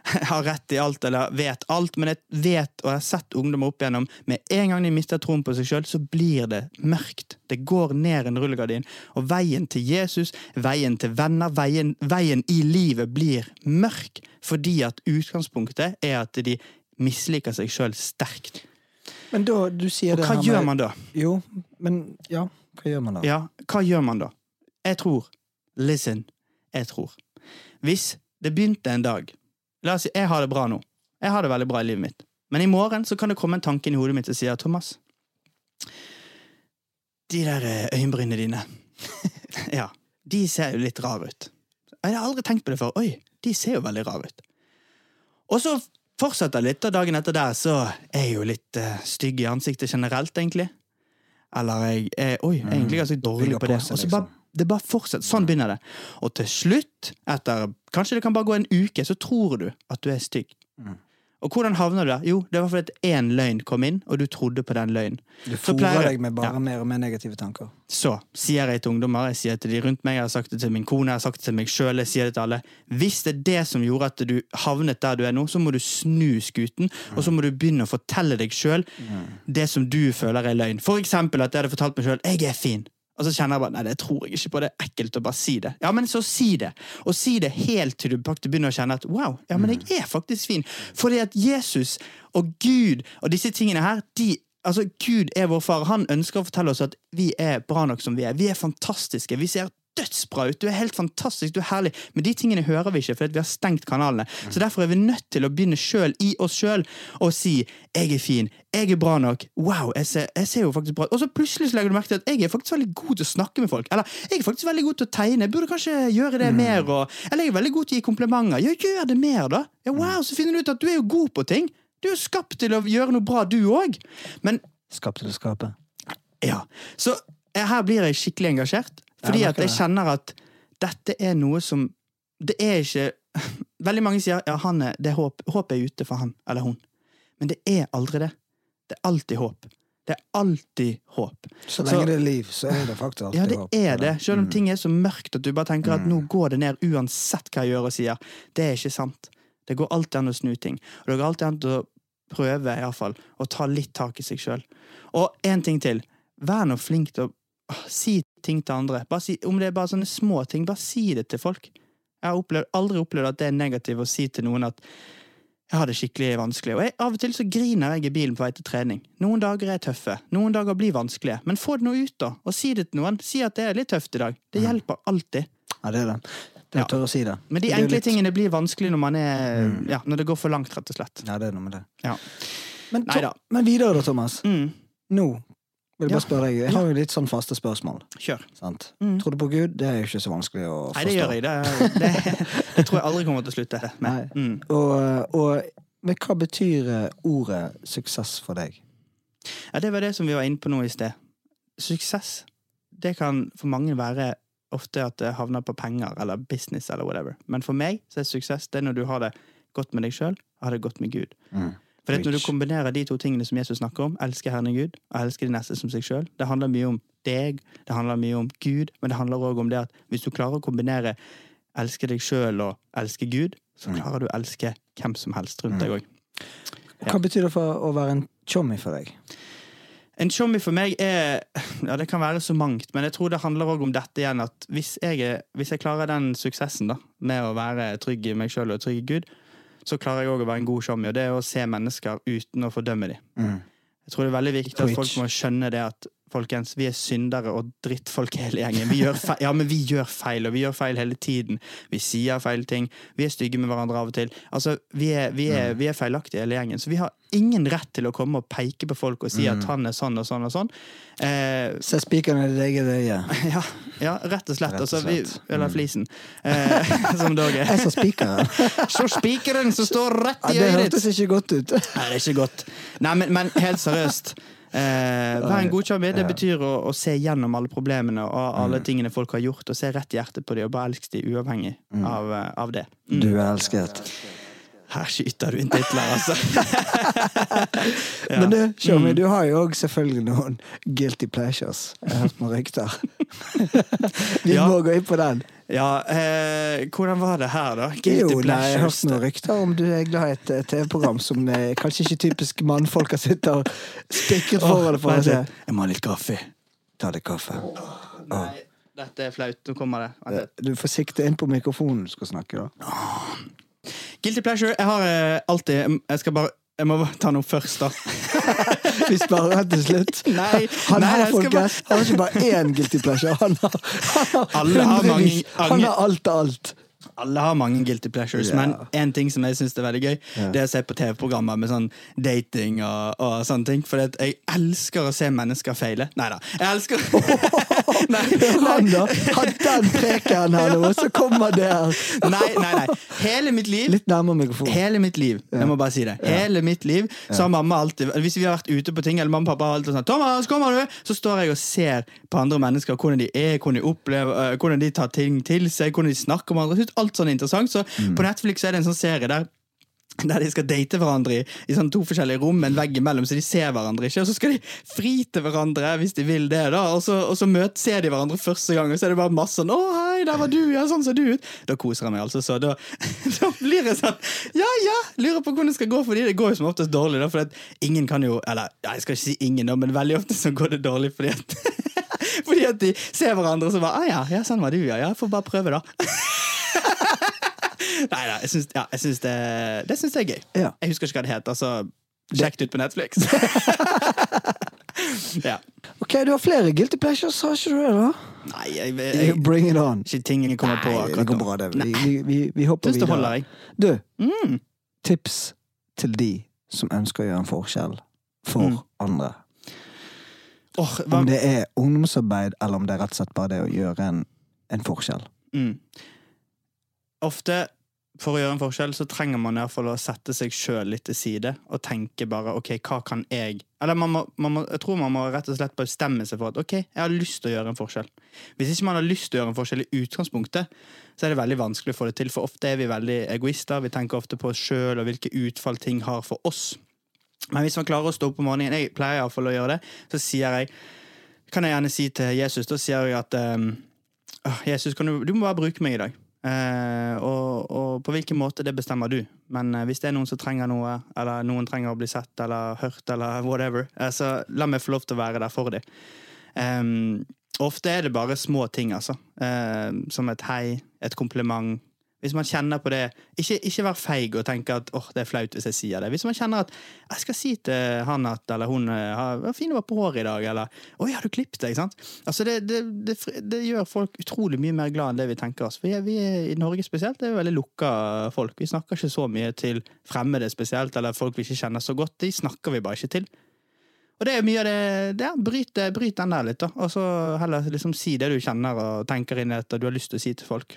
<laughs> har rett i alt eller vet alt, men jeg vet og jeg har sett ungdommer opp igjennom med en gang de mister troen på seg sjøl, så blir det mørkt. Det går ned en rullegardin. Og veien til Jesus, veien til venner, veien, veien i livet blir mørk fordi at utgangspunktet er at de misliker seg sjøl sterkt. Men da, du sier Og det hva her gjør med- man da? Jo, men ja, hva gjør man da? Ja, hva gjør man da? Jeg tror Listen. Jeg tror. Hvis det begynte en dag La oss si jeg har det bra nå. Jeg har det veldig bra i livet mitt. Men i morgen så kan det komme en tanke inn i hodet mitt som sier Thomas De der eh, øyenbrynene dine <laughs> Ja, de ser jo litt rare ut. Jeg har aldri tenkt på det før. Oi, de ser jo veldig rare ut. Og så fortsetter litt, og dagen etter der så er jeg jo litt uh, stygg i ansiktet generelt, egentlig. Eller jeg er oi, egentlig ganske dårlig på på det. Og så bare, det bare fortsetter. Sånn begynner det. Og til slutt, etter kanskje det kan bare gå en uke, så tror du at du er stygg. Mm. Og hvordan havner du der? Jo, det var fordi én løgn kom inn, og du trodde på den løgnen. Du fôrer deg med bare Ja. mer og mer negative tanker. Så sier jeg til ungdommer, jeg sier til de rundt meg, jeg har sagt det til min kone, jeg har sagt det til meg sjøl, jeg sier det til alle. Hvis det er det som gjorde at du havnet der du er nå, så må du snu skuten, og så må du begynne å fortelle deg sjøl det som du føler er løgn. For eksempel at jeg hadde fortalt meg sjøl 'jeg er fin'. Og så kjenner jeg bare nei, det tror jeg ikke på. Det er ekkelt å bare si det. Ja, men så si det. Og si det helt til du faktisk begynner å kjenne at wow, ja, men jeg er faktisk fin. Fordi at Jesus og Gud og disse tingene her, de Altså, Gud er vår far. Han ønsker å fortelle oss at vi er bra nok som vi er. Vi er fantastiske. Vi ser dødsbra ut. Du er helt fantastisk. Du er herlig. Men de tingene hører vi ikke fordi vi har stengt kanalene. Så derfor er vi nødt til å begynne sjøl i oss sjøl å si 'jeg er fin', 'jeg er bra nok', 'wow, jeg ser, jeg ser jo faktisk bra ut'. Og så plutselig så legger du merke til at 'jeg er faktisk veldig god til å snakke med folk', eller 'jeg er faktisk veldig god til å tegne', jeg burde kanskje gjøre det mer', og, eller 'jeg er veldig god til å gi komplimenter', ja, gjør det mer, da. Ja, wow, så finner du ut at du er jo god på ting. Du er jo skapt til å gjøre noe bra, du òg. Men Skapt til å skape. ja, så eh, her blir jeg skikkelig engasjert. Fordi at jeg kjenner at dette er noe som Det er ikke <laughs> Veldig mange sier ja, han er, det er håp, håp er ute for han eller hun. Men det er aldri det. Det er alltid håp. Det er alltid håp. Så Så- lenge det er liv, så er det faktisk alltid håp. Ja, det er det. Selv om Mm. ting er så mørkt at du bare tenker at nå går det ned uansett hva jeg gjør og sier. Det er ikke sant. Det går alltid an å snu ting. Og det går alltid an å prøve i hvert fall, å ta litt tak i seg sjøl. Og én ting til. Vær nå flink til å si ting til andre. Si, om det er bare sånne små ting, bare si det til folk. Jeg har opplevd, aldri opplevd at det er negativt å si til noen at jeg har det skikkelig vanskelig. Og jeg, av og til så griner jeg i bilen på vei til trening. Noen dager er tøffe, noen dager blir vanskelige. Men få det nå ut, da. Og si det til noen. Si at det er litt tøft i dag. Det hjelper alltid. Ja, det er det. Det er Ja. å si det. Men de Det enkle litt- tingene blir vanskelig når man er Ja, når det går for langt, rett og slett. Ja, det er noe med det. Ja. Men, to, men videre da, Thomas. Mm. Nå vil bare spørre deg. Jeg har jo litt sånn faste spørsmål. Kjør. Sant? Mm. Tror du på Gud? Det er jo ikke så vanskelig å forstå. Nei, det gjør jeg. Det, det, <laughs> det tror jeg aldri kommer til å slutte med. Mm. Og, og, men hva betyr eh, ordet suksess for deg? Ja, det var det som vi var inne på nå i sted. Suksess, det kan for mange være ofte at det havner på penger eller business eller whatever. Men for meg så er suksess det når du har det godt med deg sjøl og har det godt med Gud. Mm. For når du kombinerer de to tingene som Jesus snakker om, elske Herren Gud og elske de neste som seg sjøl, det handler mye om deg, det handler mye om Gud, men det handler òg om det at hvis du klarer å kombinere elske deg sjøl og elske Gud, så klarer du å elske hvem som helst rundt deg òg. Ja. Hva betyr det for å være en chommy for deg? En chommy for meg er Ja, det kan være så mangt, men jeg tror det handler òg om dette igjen. At hvis jeg, hvis jeg klarer den suksessen da, med å være trygg i meg sjøl og trygg i Gud, så klarer jeg òg å være en god chommy, og det er å se mennesker uten å fordømme dem. Mm. Jeg tror det er veldig viktig at folk må skjønne det at folkens, vi er syndere og drittfolk hele gjengen. Ja, men vi gjør feil, og vi gjør feil hele tiden. Vi sier feil ting. Vi er stygge med hverandre av og til. Altså, Vi er, vi er, vi er feilaktige hele gjengen. Så vi har ingen rett til å komme og peke på folk og si at han er sånn og sånn og sånn. Eh, Se spikeren i ditt eget øye. <laughs> ja, ja, rett og slett. Rett og Altså, vi, eller flisen. <laughs> Eh, <laughs> som dog er. Jeg sa spikeren. Så spikeren som står rett Ja, det øyet hørtes ikke godt ut. Nei, det er ikke godt. Nei, men, men helt seriøst. Eh, vær en god chummy. Det betyr å, å se gjennom alle problemene og alle tingene folk har gjort, og se rett i hjertet på dem og bare elske dem uavhengig av, eh, av det. Mm. Du er elsket. Her skyter du inn titler, altså. <laughs> <laughs> Ja. Men du, Tjommi, Mm. du har jo òg selvfølgelig noen guilty pleasures. Jeg har hørt noen rykter. <laughs> Vi Ja. må gå inn på den. Ja, eh, hvordan var det her, da? Jo, Guilty nei, jeg har hørt pleasures. noen rykter om du er glad i et eh, TV-program som eh, kanskje ikke typisk mannfolk har sittet og spikret foran deg for å se. Jeg må ha litt kaffe. Ta deg kaffe. Nei, dette er flaut. Nå kommer det. Vent litt. Du får sikte inn på mikrofonen du skal snakke, da. Guilty pleasure. Jeg har eh, alltid Jeg skal bare Jeg må ta noe først, da. <laughs> Vi sparer den til slutt. <laughs> Nei, Han nei, har jeg bare... han har ikke bare én guilty pleasure. Han har, han har, Alle har mange- Han har alt av alt. Alle har mange guilty pleasures, yeah. men en ting som jeg syns er veldig gøy, det er å se på TV-programmer med sånn dating og, og sånne ting. For jeg elsker å se mennesker feile. Nei da. Jeg elsker <laughs> <laughs> nei, Han da, har den preken her <laughs> nå, så kommer det her. nei, nei, nei. Hele mitt liv Litt nærmere mikrofonen. Hele mitt liv. Jeg må bare si det. Hele mitt liv Så har mamma alltid Hvis vi har vært ute på ting, eller mamma og pappa har alltid sånn 'Thomas, kommer du?' Så står jeg og ser på andre mennesker, hvordan de er, hvordan de opplever øh, Hvordan de tar ting til seg, hvordan de snakker med andre. Jeg Alt sånn er interessant. Så på Netflix er det en sånn serie der der de skal date hverandre i, i sånn to forskjellige rom med en vegg imellom, så de ser hverandre ikke. Og så skal de fri til hverandre hvis de vil det, da. Og så, og så møt, ser de hverandre første gang, og så er det bare masse sånn 'Å, hei, der var du, ja, sånn ser du ut'. Da koser jeg meg, altså. Så da, <laughs> da blir jeg sånn Ja, ja! Lurer på hvordan det skal gå, fordi det går jo som oftest dårlig. Da, for ingen kan jo Eller jeg skal ikke si ingen, men veldig ofte så går det dårlig fordi at <laughs> Fordi at de ser hverandre og så bare 'Å ja, ja, sånn var du, ja. Ja, får bare prøve, da'. <laughs> Nei da, jeg syns, ja, jeg syns det, det syns jeg er gøy. Ja. Jeg husker ikke hva det het. Altså, sjekk det ut på Netflix. <laughs> ja. Ok, du har flere guilty pleasures, har ikke du det? da? Nei, jeg, jeg, jeg Bring it on. ikke ting jeg kommer på Nei, det akkurat går bra, det. Vi, vi, vi, vi hopper syns det holder, jeg. Du, Mm. tips til de som ønsker å gjøre en forskjell for Mm. andre. Oh, Om det er ungdomsarbeid, eller om det er rett og slett bare det å gjøre en, en forskjell. mm. Ofte for å gjøre en forskjell så trenger man i hvert fall å sette seg sjøl litt til side og tenke bare OK, hva kan jeg Eller man må, man må, jeg tror man må rett og slett bestemme seg for at OK, jeg har lyst til å gjøre en forskjell. Hvis ikke man har lyst til å gjøre en forskjell i utgangspunktet, så er det veldig vanskelig å få det til. For ofte er vi veldig egoister. Vi tenker ofte på oss sjøl og hvilke utfall ting har for oss. Men hvis man klarer å stå opp om morgenen, jeg pleier iallfall å gjøre det, så sier jeg kan jeg gjerne si til Jesus, da sier jeg at um, Jesus, du, du må bare bruke meg i dag. Eh, og, og på hvilken måte, det bestemmer du. Men eh, hvis det er noen som trenger noe, eller noen trenger å bli sett eller hørt, eller <laughs> whatever, eh, så la meg få lov til å være der for dem. Ehm, ofte er det bare små ting, altså. Ehm, som et hei, et kompliment. Hvis man kjenner på det, ikke, ikke vær feig og tenke at åh, det er flaut hvis jeg sier det. Hvis man kjenner at jeg skal si til han at, eller hun eh, har fin du var på håret i dag, eller oi, har du klippet deg? sant? Altså, det, det, det, det gjør folk utrolig mye mer glad enn det vi tenker oss. Vi vi I Norge spesielt er er veldig lukka folk. Vi snakker ikke så mye til fremmede spesielt, eller folk vi ikke kjenner så godt. De snakker vi bare ikke til. Og det er mye av det, det er, bryt, bryt den der litt, da. Og så heller liksom si det du kjenner og tenker inn at du har lyst til å si til folk.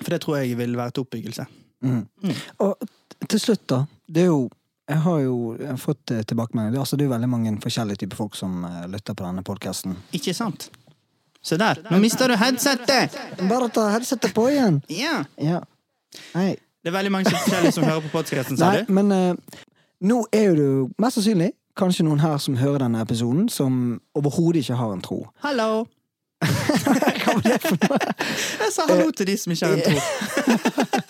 For det tror jeg vil være til oppbyggelse. Mm. Og til slutt, da. Det er jo jeg har jo fått tilbakemeldinger. tilbakemelding. Er, altså, det er jo veldig mange forskjellige typer folk som eh, lytter på denne podkasten. Ikke sant? Se der, nå mister du headsetet! Bare ta headsetet på igjen! Ja. Ja. Det er veldig mange forskjellige som hører på podkasten, sa du? men uh, nå er jo du mest sannsynlig kanskje noen her som hører denne episoden, som overhodet ikke har en tro. Hallo! <laughs> Hva var det for noe? Jeg sa hallo til de som ikke har en tro. <laughs>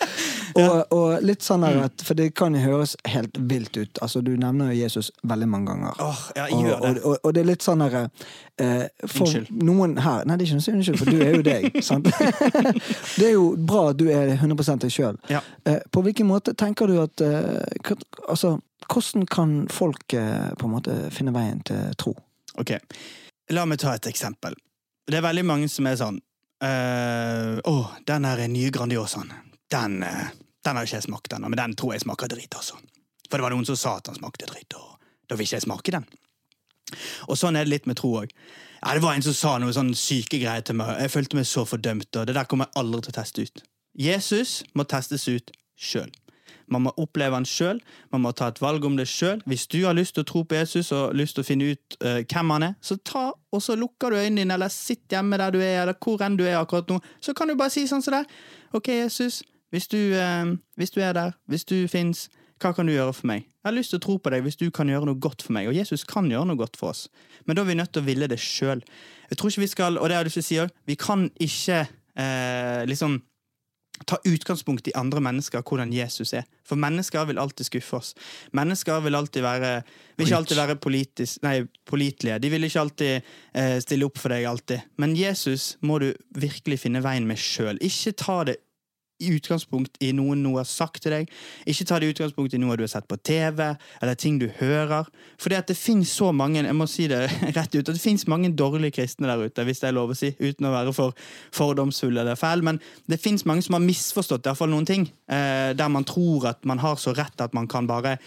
Og, og litt sånn her at For det kan jo høres helt vilt ut. Altså, du nevner jo Jesus veldig mange ganger. Åh, ja, Og, gjør det. og, og, og det er litt sånn her eh, For Unnskyld. noen her Nei, det er ikke noe unnskyld, for du er jo deg. <laughs> sant? det er jo bra at du er 100 deg sjøl. Ja. Eh, på hvilken måte tenker du at eh, Altså, hvordan kan folk eh, på en måte finne veien til tro? Ok, la meg ta et eksempel. Det er veldig mange som er sånn Å, uh, oh, den her er nye Grandiosaen. Den, uh, den har ikke jeg smakt ennå, men den tror jeg smaker dritt, altså. For det var noen som sa at den smakte dritt, og da vil ikke jeg smake den. Og sånn er det litt med tro òg. Ja, det var en som sa noe sånn syke greier til meg. Jeg følte meg så fordømt, og det der kommer jeg aldri til å teste ut. Jesus må testes ut sjøl. Man må oppleve han sjøl, man må ta et valg om det sjøl. Hvis du har lyst til å tro på Jesus og lyst til å finne ut uh, hvem han er, så ta og så lukker du øynene dine, eller sitt hjemme der du er, eller hvor enn du er akkurat nå. Så kan du bare si sånn som det. Ok, Jesus, hvis du, uh, hvis du er der, hvis du fins, hva kan du gjøre for meg? Jeg har lyst til å tro på deg hvis du kan gjøre noe godt for meg. Og Jesus kan gjøre noe godt for oss. Men da er vi nødt til å ville det sjøl. Jeg tror ikke vi skal, og det har jeg lyst til å si også, vi kan ikke eh, liksom ta utgangspunkt i andre mennesker, hvordan Jesus er. For mennesker vil alltid skuffe oss. Mennesker vil alltid være vil ikke alltid være politisk, nei, pålitelige. De vil ikke alltid eh, stille opp for deg alltid. Men Jesus må du virkelig finne veien med sjøl. Ikke ta det utgangspunkt i noe noe har sagt til deg. Ikke ta det i utgangspunkt i noe du har sett på TV, eller ting du hører. Fordi at det finnes så mange jeg må si det <laughs> rett ut, at det finnes mange dårlige kristne der ute, hvis det er lov å si, uten å være for fordomsfull eller feil. Men det finnes mange som har misforstått i hvert fall noen ting, eh, der man tror at man har så rett at man kan bare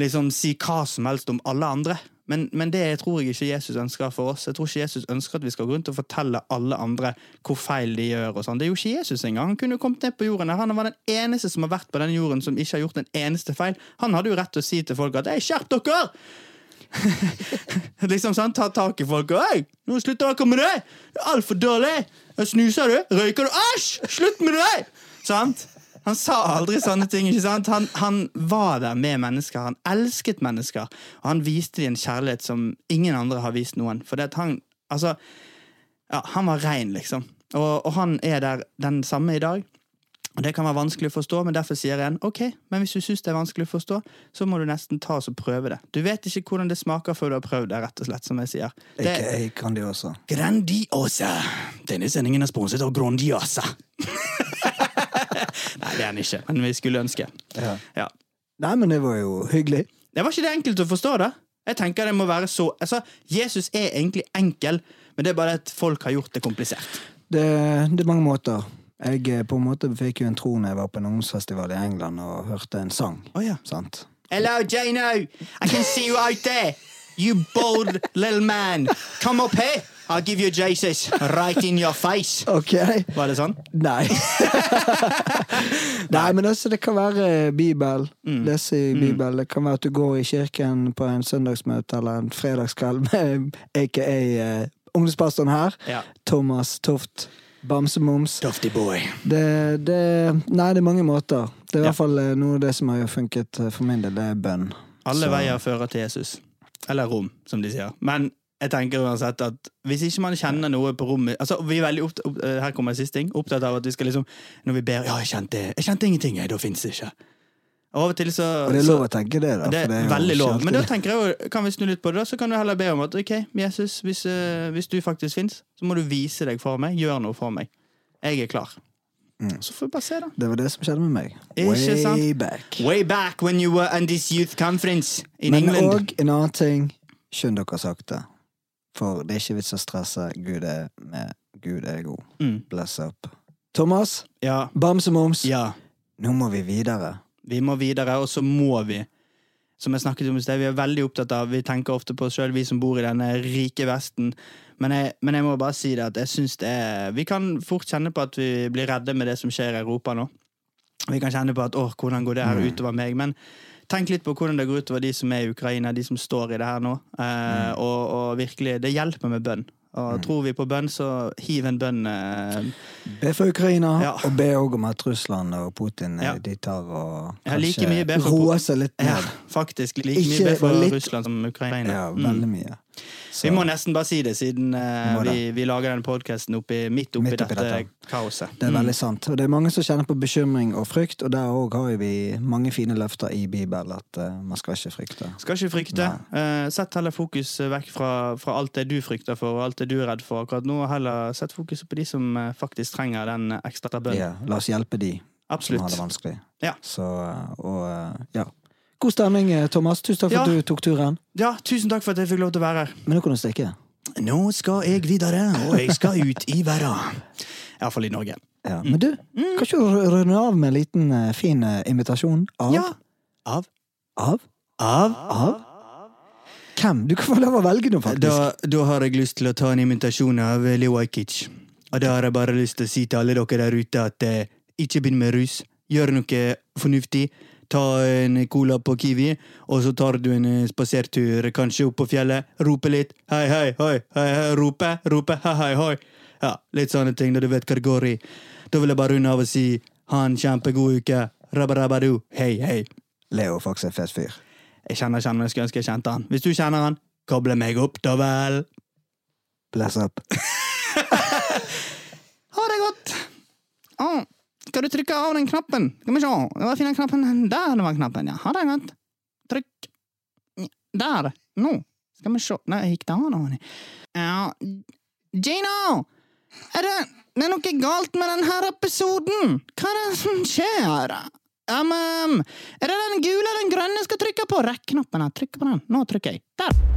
liksom si hva som helst om alle andre. Men, men det tror jeg ikke Jesus ønsker for oss. Jeg tror ikke Jesus ønsker at vi skal gå rundt og fortelle alle andre hvor feil de gjør. og sånn. Det er jo ikke Jesus engang. Han kunne jo kommet ned på jorden. Han var den eneste som har vært på den jorden som ikke har gjort en eneste feil. Han hadde jo rett til å si til folk at 'Hei, skjerp dere!' <laughs> liksom sånn, Ta tak i folk 'Hei, nå slutter dere med det! Det er altfor dårlig! Snuser du? Røyker du? Æsj! Slutt med det!' Sant? Han sa aldri sånne ting. ikke sant? Han, han var der med mennesker. Han elsket mennesker. Og han viste dem en kjærlighet som ingen andre har vist noen. For det at han Altså, ja, han var rein, liksom. Og, og han er der den samme i dag. Og Det kan være vanskelig å forstå, men derfor sier jeg en, ok, men hvis du syns det er vanskelig å forstå, så må du nesten ta oss og prøve det. Du vet ikke hvordan det smaker før du har prøvd det, rett og slett, som jeg sier. Det, okay, Grandiosa. Grandiosa! Denne sendingen er sponset av Grandiosa. <laughs> Nei, det er han ikke, men vi skulle ønske. Ja. Ja. Nei, men det var jo hyggelig. Det var ikke det enkelt å forstå, da. Jeg tenker det må være så Altså, Jesus er egentlig enkel, men det er bare at folk har gjort det komplisert. Det, det er mange måter. Jeg eh, på en måte fikk jo en tro når jeg var på en ungdomsfestival i England og hørte en sang. Oh, ja. Sant? Hello, Jano! I can see you out there! You bold little man! Come up here! I'll give you Jesus right in your face! <laughs> Ok. Var det sånn? Nei. <laughs> <laughs> Nei, men altså, det kan være Bibel. Mm. Lese i Bibel. Det kan være at du går i kirken på en søndagsmøte eller en fredagskveld med aka uh, ungdomspastoren her. Ja. Thomas Toft. Bamsemums. Tofty boy. Det, det Nei, det er mange måter. Det er i Ja. hvert fall eh, noe av det som har funket eh, for min del, det er bønn. Alle Så- veier fører til Jesus. Eller rom, som de sier. Men jeg tenker uansett at hvis ikke man kjenner noe på rommet altså vi er veldig opptatt, opp, Her kommer en siste ting. Opptatt av at vi skal liksom Når vi ber Ja, jeg kjente, jeg kjente ingenting, jeg. Da fins det ikke. Og av og til så Og det er lov å tenke det, da. det for er veldig lov. Men da tenker jeg jo, kan vi snu litt på det, da, så kan du heller be om at ok, Jesus, hvis, uh, hvis du faktisk fins, så må du vise deg for meg. Gjør noe for meg. Jeg er klar. Mm. Så får vi bare se, da. Det var det som skjedde med meg. Way back. Way back when you were on this youth conference in Men England. òg en annen ting. Skjønn dere sakte. For det er ikke vits å stresse. Gud er med. Gud er god. Mm. Bless up. Thomas, Ja. bamsemums. ja. Nå må vi videre. Vi må videre, og så må vi. Som jeg snakket om i sted, vi er veldig opptatt av Vi tenker ofte på oss sjøl, vi som bor i denne rike Vesten. Men jeg, men jeg må bare si det at jeg synes det er Vi kan fort kjenne på at vi blir redde med det som skjer i Europa nå. Vi kan kjenne på at åh, hvordan går det her utover meg? Men tenk litt på hvordan det går utover de som er i Ukraina, de som står i det her nå. Eh, og, og virkelig, det hjelper med bønn. Og tror vi på bønn, så hiv en bønn. Eh, Be for Ukraina, Ja. og be òg om at Russland og Putin eh, Ja. de tar og Ja, like kanskje be for roer seg litt ja, faktisk. Like Ikke mye be for litt- Russland som Ukraina. Ja, Mm. veldig mye. Vi må nesten bare si det, siden uh, Vi vi, lager denne podkasten midt oppi Midt oppi dette dette. kaoset. Det er veldig sant. Og det er mange som kjenner på bekymring og frykt, og der òg har vi mange fine løfter i Bibelen at uh, man skal ikke frykte. Skal ikke frykte. Uh, sett heller fokus vekk fra, fra alt det du frykter for, og alt det du er redd for akkurat nå. og Heller sett fokus på de som faktisk trenger den ekstra bønnen. Ja, la oss hjelpe de som har det vanskelig. Ja. Så, og ja. God stemning, eh, Thomas. Tusen takk for Ja. at du tok turen. Ja, tusen takk for at jeg fikk lov til å være her. Men nå kan du stikke. Nå skal jeg videre, og jeg skal ut i verden. Iallfall i Norge. Ja. Men du, kan ikke du runde av med en liten eh, fin eh, invitasjon? Av? Ja. Av? Av? Av? Av? Hvem? Du kan få lov å velge noe, faktisk. Da, da har jeg lyst til å ta en invitasjon av Leo Ajkic. Og da har jeg bare lyst til å si til alle dere der ute at eh, ikke begynn med rus. Gjør noe fornuftig. Ta en cola på Kiwi, og så tar du en eh, spasertur kanskje opp på fjellet. Rope litt. Hei, hei, hoi. Hei, hei. Rope, rope. Hei, hei, hoi. Ja, litt sånne ting, da du vet hva det går i. Da vil jeg bare runde av og si ha en kjempegod uke. Rabba-rabba-du. Hei, hei. Leo er faktisk en fet fyr. Jeg kjenner ikke han, men jeg skulle ønske jeg kjente han. Hvis du kjenner han, koble meg opp, da vel. Bless up. <laughs> Ha det godt! Å, skal du trykke av den knappen? Skal vi se. Det var finne knappen. Der var knappen, ja. Ha det godt. Trykk. Der. Nå. Skal vi se. Nei, jeg gikk det nå. Ja. Gino! Er det, det er noe galt med denne episoden? Hva er det som skjer? Um, er det den gule eller den grønne jeg skal trykke på? Rekk knappen. Trykk på den. Nå trykker jeg. Der.